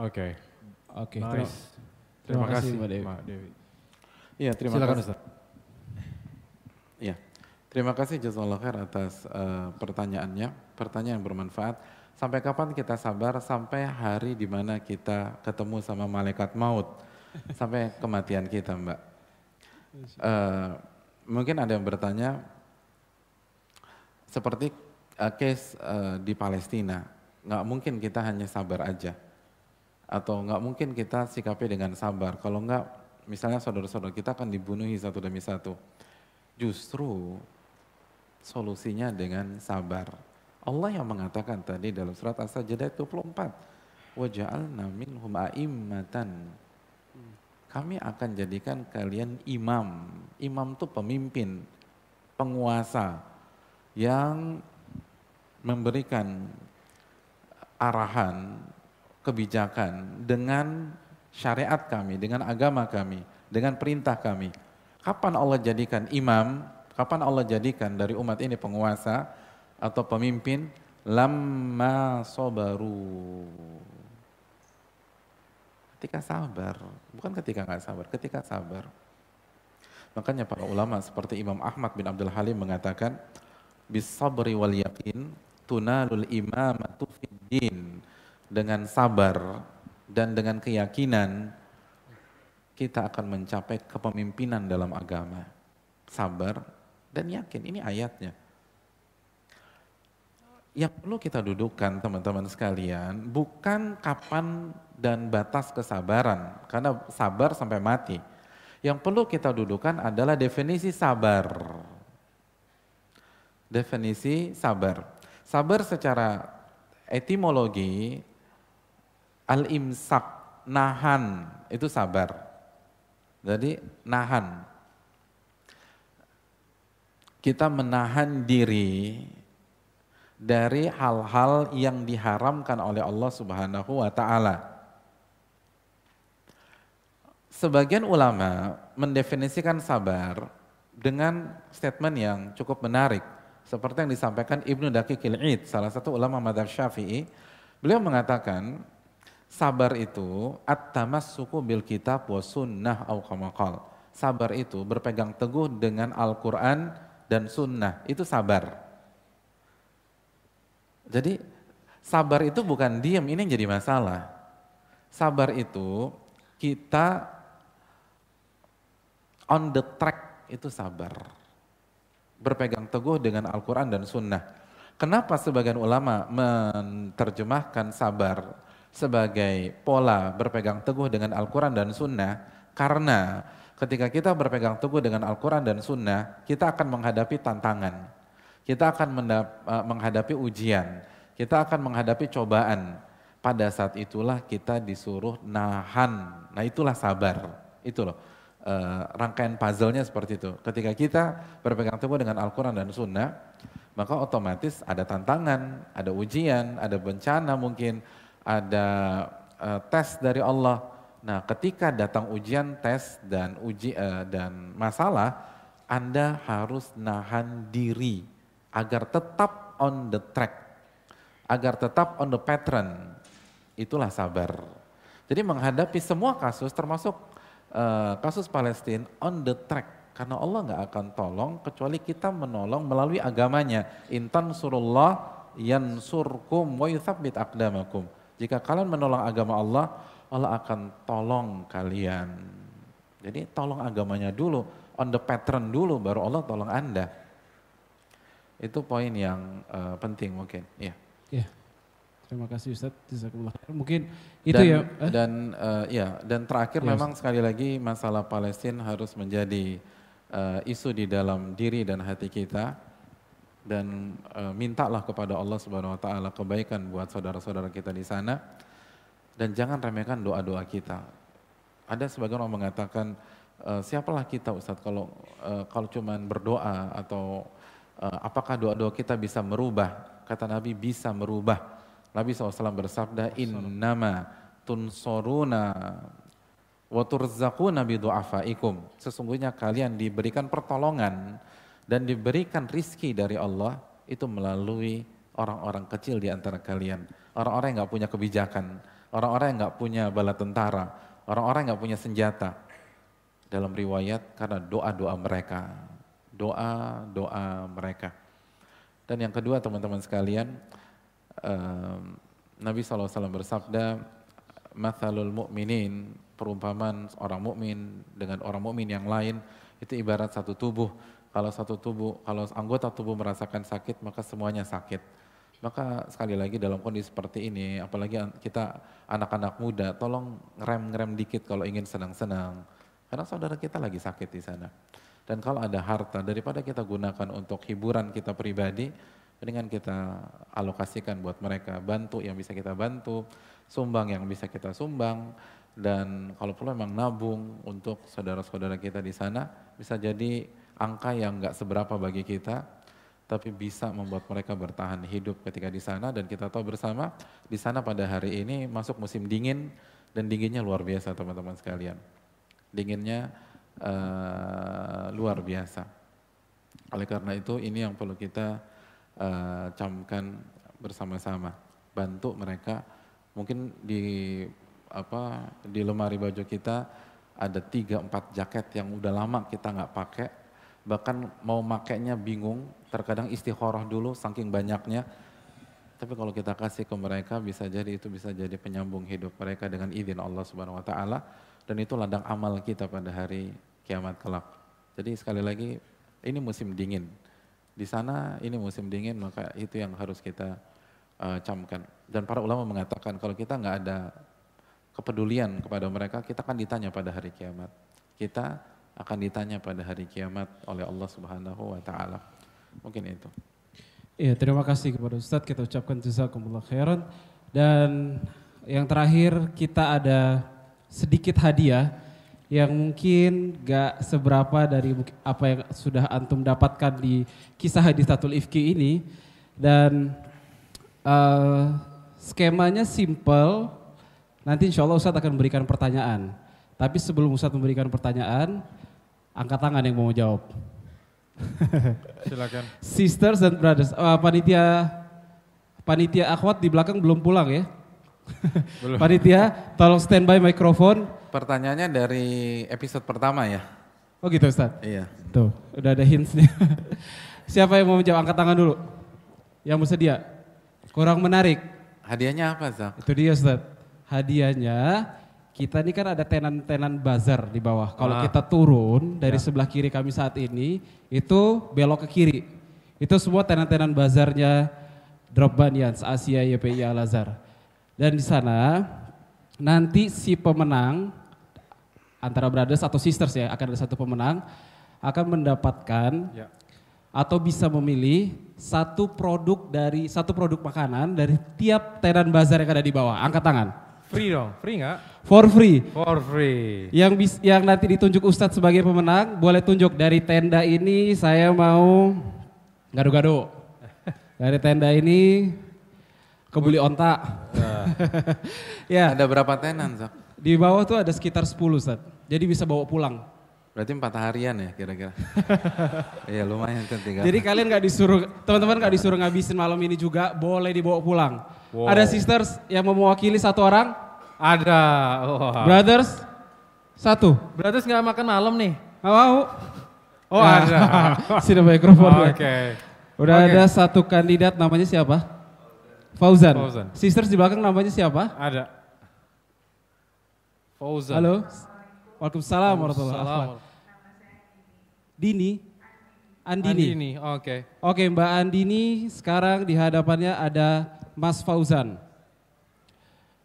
Oke. Oke. Nice. Terima, terima kasih Mbak Dewi. Mbak Dewi. Iya, terima Silakan, kasih. Iya. Terima kasih jazakallah khair atas uh, pertanyaannya, pertanyaan yang bermanfaat. Sampai kapan kita sabar? Sampai hari di mana kita ketemu sama malaikat maut. Sampai kematian kita, Mbak. Uh, mungkin ada yang bertanya, seperti uh, case uh, di Palestina, nggak mungkin kita hanya sabar aja atau nggak mungkin kita sikapi dengan sabar. Kalau nggak, misalnya saudara-saudara kita akan dibunuhi satu demi satu. Justru solusinya dengan sabar. Allah yang mengatakan tadi dalam surat As-Sajdah 24, "Waja'alna minhum a'immatan." Kami akan jadikan kalian imam. Imam itu pemimpin, penguasa yang memberikan arahan, kebijakan dengan syariat kami, dengan agama kami, dengan perintah kami. Kapan Allah jadikan imam? Kapan Allah jadikan dari umat ini penguasa atau pemimpin? Lama sobaru. Ketika sabar, bukan ketika nggak sabar, ketika sabar. Makanya para ulama seperti Imam Ahmad bin Abdul Halim mengatakan, bisabri wal yakin tunalul imamatu fiddin. Dengan sabar dan dengan keyakinan kita akan mencapai kepemimpinan dalam agama. Sabar dan yakin, ini ayatnya. Yang perlu kita dudukkan teman-teman sekalian, bukan kapan dan batas kesabaran, karena sabar sampai mati. Yang perlu kita dudukkan adalah definisi sabar. Definisi sabar. Sabar secara etimologi Al-imsak, nahan, itu sabar. Jadi nahan. Kita menahan diri dari hal-hal yang diharamkan oleh Allah Subhanahu wa taala. Sebagian ulama mendefinisikan sabar dengan statement yang cukup menarik seperti yang disampaikan Ibnu Daqiqil Id, salah satu ulama madhab Syafi'i. Beliau mengatakan Sabar itu at-tamassuku bil kitab wa sunnah au kamakal. Sabar itu berpegang teguh dengan Al-Quran dan sunnah. Itu sabar. Jadi sabar itu bukan diam, ini yang jadi masalah. Sabar itu kita on the track itu sabar. Berpegang teguh dengan Al-Quran dan sunnah. Kenapa sebagian ulama menerjemahkan sabar sebagai pola berpegang teguh dengan Al-Quran dan Sunnah karena ketika kita berpegang teguh dengan Al-Quran dan Sunnah kita akan menghadapi tantangan, kita akan eh, menghadapi ujian, kita akan menghadapi cobaan. Pada saat itulah kita disuruh nahan, nah itulah sabar, itu loh. Uh, rangkaian puzzle-nya seperti itu. Ketika kita berpegang teguh dengan Al-Quran dan Sunnah, maka otomatis ada tantangan, ada ujian, ada bencana mungkin, ada uh, tes dari Allah. Nah, ketika datang ujian, tes dan uji uh, dan masalah, Anda harus nahan diri agar tetap on the track, agar tetap on the pattern. Itulah sabar. Jadi menghadapi semua kasus termasuk uh, kasus Palestina on the track karena Allah nggak akan tolong kecuali kita menolong melalui agamanya. Intan surullah yansurkum wa yuthabbit aqdamakum. Jika kalian menolong agama Allah, Allah akan tolong kalian. Jadi tolong agamanya dulu, on the pattern dulu, baru Allah tolong Anda. Itu poin yang uh, penting mungkin. Ya. Yeah. Terima kasih Ustaz. Mungkin itu dan, ya. Eh? Dan uh, ya dan terakhir yes. memang sekali lagi masalah Palestina harus menjadi uh, isu di dalam diri dan hati kita dan e, mintalah kepada Allah Subhanahu wa taala kebaikan buat saudara-saudara kita di sana dan jangan remehkan doa-doa kita. Ada sebagian orang mengatakan e, siapalah kita Ustaz kalau e, kalau cuman berdoa atau e, apakah doa-doa kita bisa merubah? Kata Nabi bisa merubah. Nabi SAW bersabda innama tunsoruna wa turzaquna bi du'afaikum. Sesungguhnya kalian diberikan pertolongan dan diberikan rizki dari Allah itu melalui orang-orang kecil di antara kalian. Orang-orang yang nggak punya kebijakan, orang-orang yang nggak punya bala tentara, orang-orang yang nggak punya senjata. Dalam riwayat karena doa-doa mereka, doa-doa mereka. Dan yang kedua teman-teman sekalian, um, Nabi SAW bersabda, Mathalul mu'minin, perumpamaan orang mukmin dengan orang mukmin yang lain, itu ibarat satu tubuh kalau satu tubuh, kalau anggota tubuh merasakan sakit, maka semuanya sakit. Maka sekali lagi dalam kondisi seperti ini, apalagi kita anak-anak muda, tolong ngerem-ngerem dikit kalau ingin senang-senang. Karena saudara kita lagi sakit di sana. Dan kalau ada harta, daripada kita gunakan untuk hiburan kita pribadi, mendingan kita alokasikan buat mereka, bantu yang bisa kita bantu, sumbang yang bisa kita sumbang, dan kalau perlu memang nabung untuk saudara-saudara kita di sana, bisa jadi angka yang nggak seberapa bagi kita, tapi bisa membuat mereka bertahan hidup ketika di sana dan kita tahu bersama di sana pada hari ini masuk musim dingin dan dinginnya luar biasa teman-teman sekalian. Dinginnya uh, luar biasa. Oleh karena itu ini yang perlu kita uh, camkan bersama-sama. Bantu mereka mungkin di apa di lemari baju kita ada tiga empat jaket yang udah lama kita nggak pakai bahkan mau makainya bingung terkadang istikharah dulu saking banyaknya tapi kalau kita kasih ke mereka bisa jadi itu bisa jadi penyambung hidup mereka dengan izin Allah Subhanahu wa taala dan itu ladang amal kita pada hari kiamat kelak. Jadi sekali lagi ini musim dingin. Di sana ini musim dingin maka itu yang harus kita uh, camkan. Dan para ulama mengatakan kalau kita nggak ada kepedulian kepada mereka, kita akan ditanya pada hari kiamat. Kita akan ditanya pada hari kiamat oleh Allah Subhanahu wa taala. Mungkin itu. Iya, terima kasih kepada Ustadz. Kita ucapkan jazakumullah khairan. Dan yang terakhir kita ada sedikit hadiah yang mungkin gak seberapa dari apa yang sudah antum dapatkan di kisah hadisatul ifki ini. Dan uh, skemanya simple. Nanti insya Allah Ustadz akan memberikan pertanyaan. Tapi sebelum Ustadz memberikan pertanyaan, angkat tangan yang mau jawab. <laughs> Silakan. Sisters dan brothers, uh, panitia panitia akhwat di belakang belum pulang ya? Belum. <laughs> panitia, tolong standby mikrofon. Pertanyaannya dari episode pertama ya? Oh gitu Ustaz? Iya. Tuh, udah ada hintsnya. <laughs> Siapa yang mau menjawab? Angkat tangan dulu. Yang bersedia. Kurang menarik. Hadiahnya apa Zak? Itu dia Ustaz. Hadiahnya kita ini kan ada tenan-tenan bazar di bawah. Kalau ah. kita turun dari ya. sebelah kiri kami saat ini, itu belok ke kiri. Itu semua tenan-tenan bazarnya Drop Banyans Asia YPI Al Azhar. Dan di sana nanti si pemenang antara brothers atau sisters ya akan ada satu pemenang akan mendapatkan ya. atau bisa memilih satu produk dari satu produk makanan dari tiap tenan bazar yang ada di bawah. Angkat tangan. Free dong, free nggak? For free. For free. Yang bis, yang nanti ditunjuk Ustadz sebagai pemenang, boleh tunjuk dari tenda ini saya mau gado-gado. Dari tenda ini kebuli onta. <laughs> Ya. Ada berapa tenan, Zak? Di bawah tuh ada sekitar 10, Ustadz. Jadi bisa bawa pulang. Berarti empat harian ya kira-kira. <laughs> Iya lumayan kan tiga. Jadi kalian nggak disuruh, teman-teman nggak disuruh ngabisin malam ini juga, boleh dibawa pulang. Wow. Ada sisters yang mau mewakili satu orang? Ada. Wow. Brothers? Satu. Brothers nggak makan malam nih? Nggak mau. <laughs> Oh nah, ada. Sudah mikrofon. Oh, Oke. Okay. Udah okay. ada satu kandidat namanya siapa? Fauzan. Fauzan. Sisters di belakang namanya siapa? Ada. Fauzan. Halo. Waalaikumsalam warahmatullahi wabarakatuh. Dini. Andini. Andini, oke. Okay. Oke, Mbak Andini sekarang di hadapannya ada Mas Fauzan.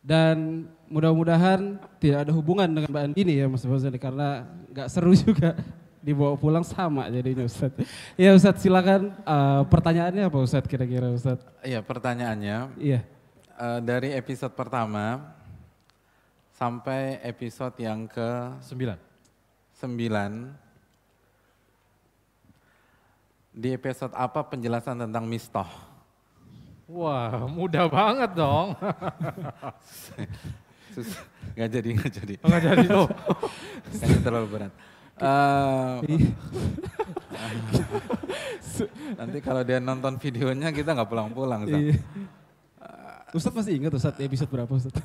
Dan mudah-mudahan tidak ada hubungan dengan Mbak Andini ya Mas Fauzan karena nggak seru <laughs> juga dibawa pulang sama jadinya Ustaz. Ya Ustaz silakan uh, pertanyaannya apa Ustaz kira-kira Ustaz? Iya pertanyaannya. Iya. Uh, dari episode pertama sampai episode yang ke sembilan. Sembilan. Di episode apa penjelasan tentang mistoh? Wah, mudah banget dong. <laughs> Susah. Gak jadi, gak jadi. Oh, gak jadi <laughs> tuh. Kayaknya terlalu berat. Uh, <laughs> nanti kalau dia nonton videonya kita nggak pulang-pulang. Iya. Uh, Ustadz masih ingat Ustadz episode berapa Ustadz?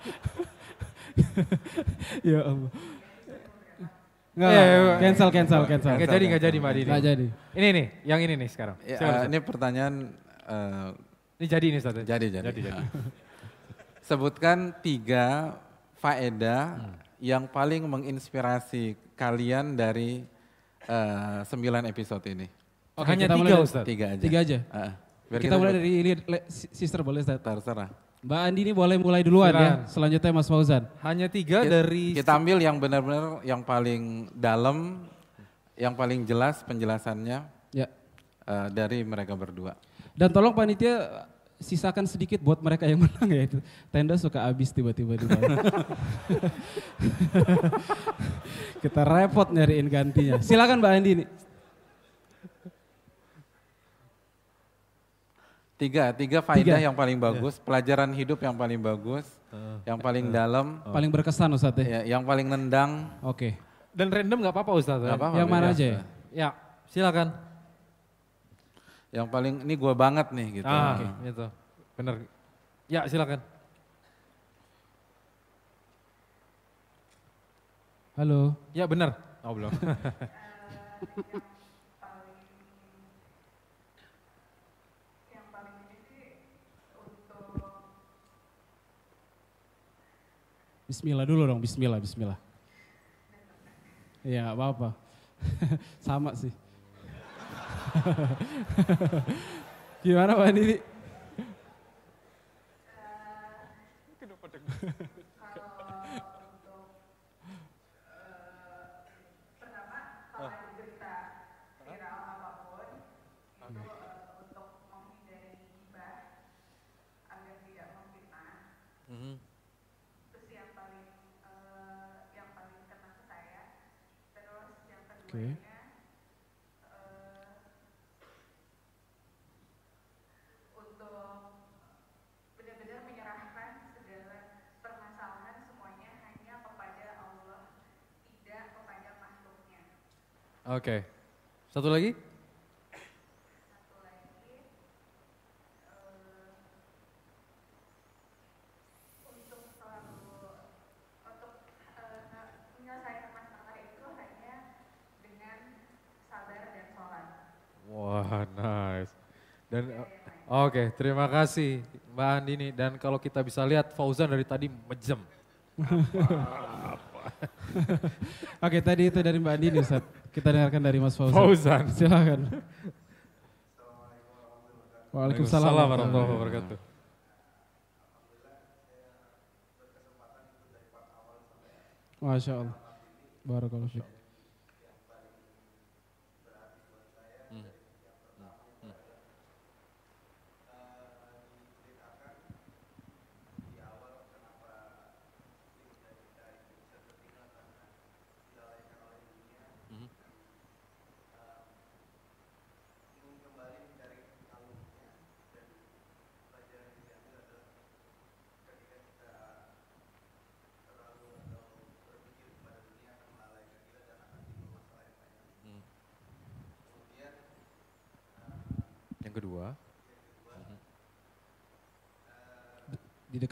<laughs> ya Allah. Enggak, ya, ya, cancel, cancel, cancel. Enggak jadi, enggak jadi Mbak Dini. Enggak jadi. Ini nih, yang ini nih sekarang. Ya, uh, ini pertanyaan. Uh, ini jadi nih Ustaz. Jadi, jadi. jadi, jadi. Sebutkan tiga faedah hmm. yang paling menginspirasi kalian dari uh, sembilan episode ini. Oke, hanya tiga Ustaz? Tiga aja. Tiga aja. Uh, kita, kita mulai dari Sister boleh Ustaz? Terserah. Mbak Andi ini boleh mulai duluan ya. Silakan. Selanjutnya Mas Fauzan. Hanya tiga Kita- dari Kita ambil yang benar-benar yang paling dalam, yang paling jelas penjelasannya Ya. eh, dari mereka berdua. Dan tolong panitia sisakan sedikit buat mereka yang <laughs> menang ya itu. Tenda suka habis tiba-tiba di. <laughs> Kita repot nyariin gantinya. Silakan Mbak Andi nih. Tiga, tiga faedah Tiga. yang paling bagus, pelajaran hidup yang paling bagus, yang paling dalam, Paling berkesan Ustadz ya. ya, yang paling nendang. Oke. dan random nggak apa-apa Ustaz. Nggak apa-apa, Yang mana aja ya? Ya, silakan. Yang paling ini gua banget nih gitu. Ah, itu. Bener. Ya, silakan. Halo. Ya, benar. Oh, belum. <laughs> Bismillah dulu dong, bismillah, bismillah. Iya apa-apa. <laughs> Sama sih. <laughs> Gimana Pak Andi? Oke. benar-benar menyerahkan segala permasalahan semuanya hanya kepada Allah, tidak kepada makhluknya. Oke. Satu lagi? Satu lagi, eh, untuk selalu untuk eh, menyelesaikan masalah itu hanya dengan sabar dan sholat. Wah, nice. Dan oke, terima kasih Mbak Andini. Dan kalau kita bisa lihat Fauzan dari tadi mejem. <laughs> Oke, tadi itu dari Mbak Andi nih, Ustaz. Kita dengarkan dari Mas Fauzan. Fauzan. <laughs> Silakan. Waalaikumsalam warahmatullahi wabarakatuh. Masya Allah. Barakallahu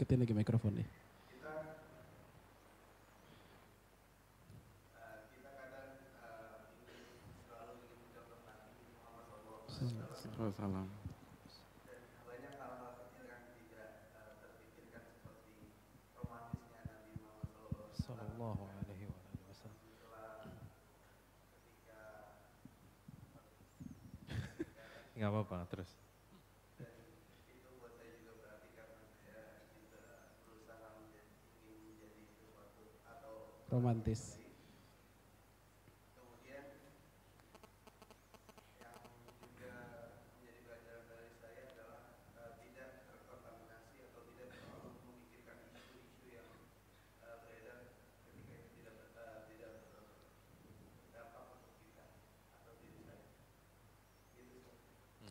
Dideketin lagi mikrofon nih. Salam. Sallallahu alaihi wasallam. Nggak apa-apa, terus. Romantis.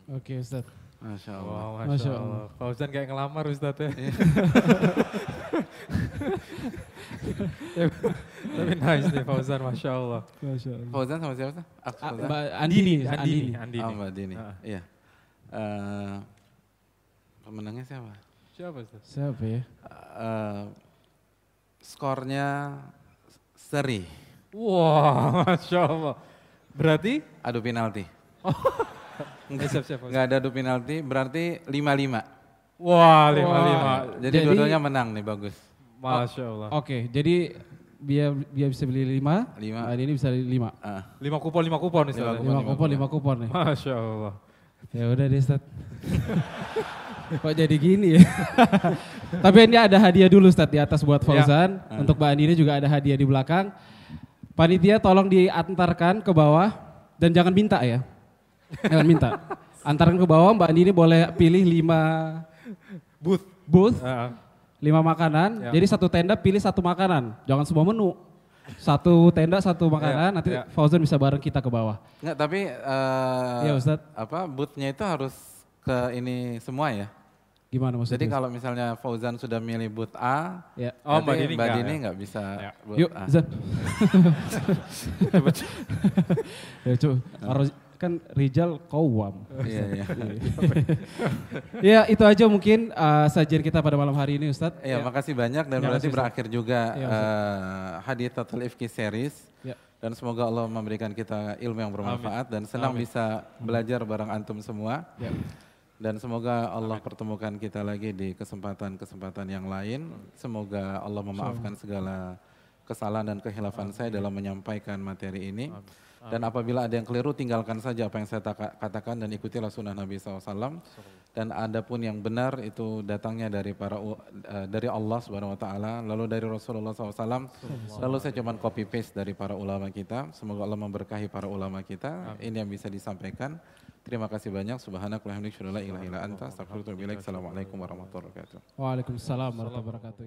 Oke Ustaz. Masya Allah. Wow, Masya Masya Allah. Allah. Fauzan kayak ngelamar Ustaz ya. <laughs> <laughs> Ya, Tapi nice nih Fauzan, Masya Allah. Masya Allah. Fauzan sama siapa? sih? Ah. Mbak Andini, Andini, Andini. Andini. Oh, Mbak Dini. Ah. Iya. Eh, pemenangnya siapa? Siapa Ustaz? Siapa ya? Eh, skornya seri. Wah, Masya Allah. Berarti? Adu penalti. <laughs> Eh, siap, siap. Enggak ada adu penalti, berarti 5-5. Wah, lima lima. Jadi, Jadi- dua-duanya menang nih, bagus. Masya Allah. Oke, jadi biar biar bisa beli lima, Lima. Mbak Andini bisa beli lima. Ah, Lima kupon, lima kupon Ustaz. Lima ya? kupon. Lima kupon, lima kupon nih. Masya Allah. Ya udah deh Ustaz. <laughs> Kok jadi gini ya? <laughs> Tapi ini ada hadiah dulu Ustadz di atas buat Ya. Fauzan. Untuk Mbak Andini juga ada hadiah di belakang. Panitia tolong diantarkan ke bawah dan jangan minta ya. Jangan minta. <laughs> Antarkan ke bawah Mbak Andini boleh pilih lima Booth. booth, Heeh. Lima makanan. Ya. Jadi satu tenda pilih satu makanan. Jangan semua menu. Satu tenda satu makanan, nanti ya. Fauzan bisa bareng kita ke bawah. Enggak, tapi eh, Iya, Ustadz. apa boothnya itu harus ke ini semua ya. Gimana maksudnya? Jadi kalau misalnya Fauzan sudah milih booth A, ya. Oh, Mbak Dini Mbak enggak, Dini ya? nggak bisa Ya. booth Yuk, A. Zan. <laughs> <laughs> ya, cu, harus kan Rijal kawam. Iya, iya. <laughs> ya itu aja mungkin uh, sajian kita pada malam hari ini Ustadz. Iya, makasih banyak dan Ya, berarti berakhir juga Iya, eh, hadiah Total Ifki Series. Ya. Dan semoga Allah memberikan kita ilmu yang bermanfaat dan senang bisa belajar bareng antum semua. Ya. Dan semoga Allah pertemukan kita lagi di kesempatan-kesempatan yang lain. Semoga Allah memaafkan segala kesalahan dan kehilafan saya dalam menyampaikan materi ini. Dan apabila ada yang keliru, tinggalkan saja apa yang saya taka- katakan dan ikutilah sunnah Nabi SAW. Dan ada pun yang benar itu datangnya dari para eh, dari Allah Subhanahu Wa Taala, lalu dari Rasulullah SAW. Lalu saya cuma copy paste dari para ulama kita. Semoga Allah memberkahi para ulama kita. Ini yang bisa disampaikan. Terima kasih banyak. Subhanakallahumma wa bihamdika, asyhadu an la ilaha illa anta, astaghfiruka wa atubu ilaik. Assalamualaikum warahmatullahi wabarakatuh. Waalaikumsalam warahmatullahi wabarakatuh.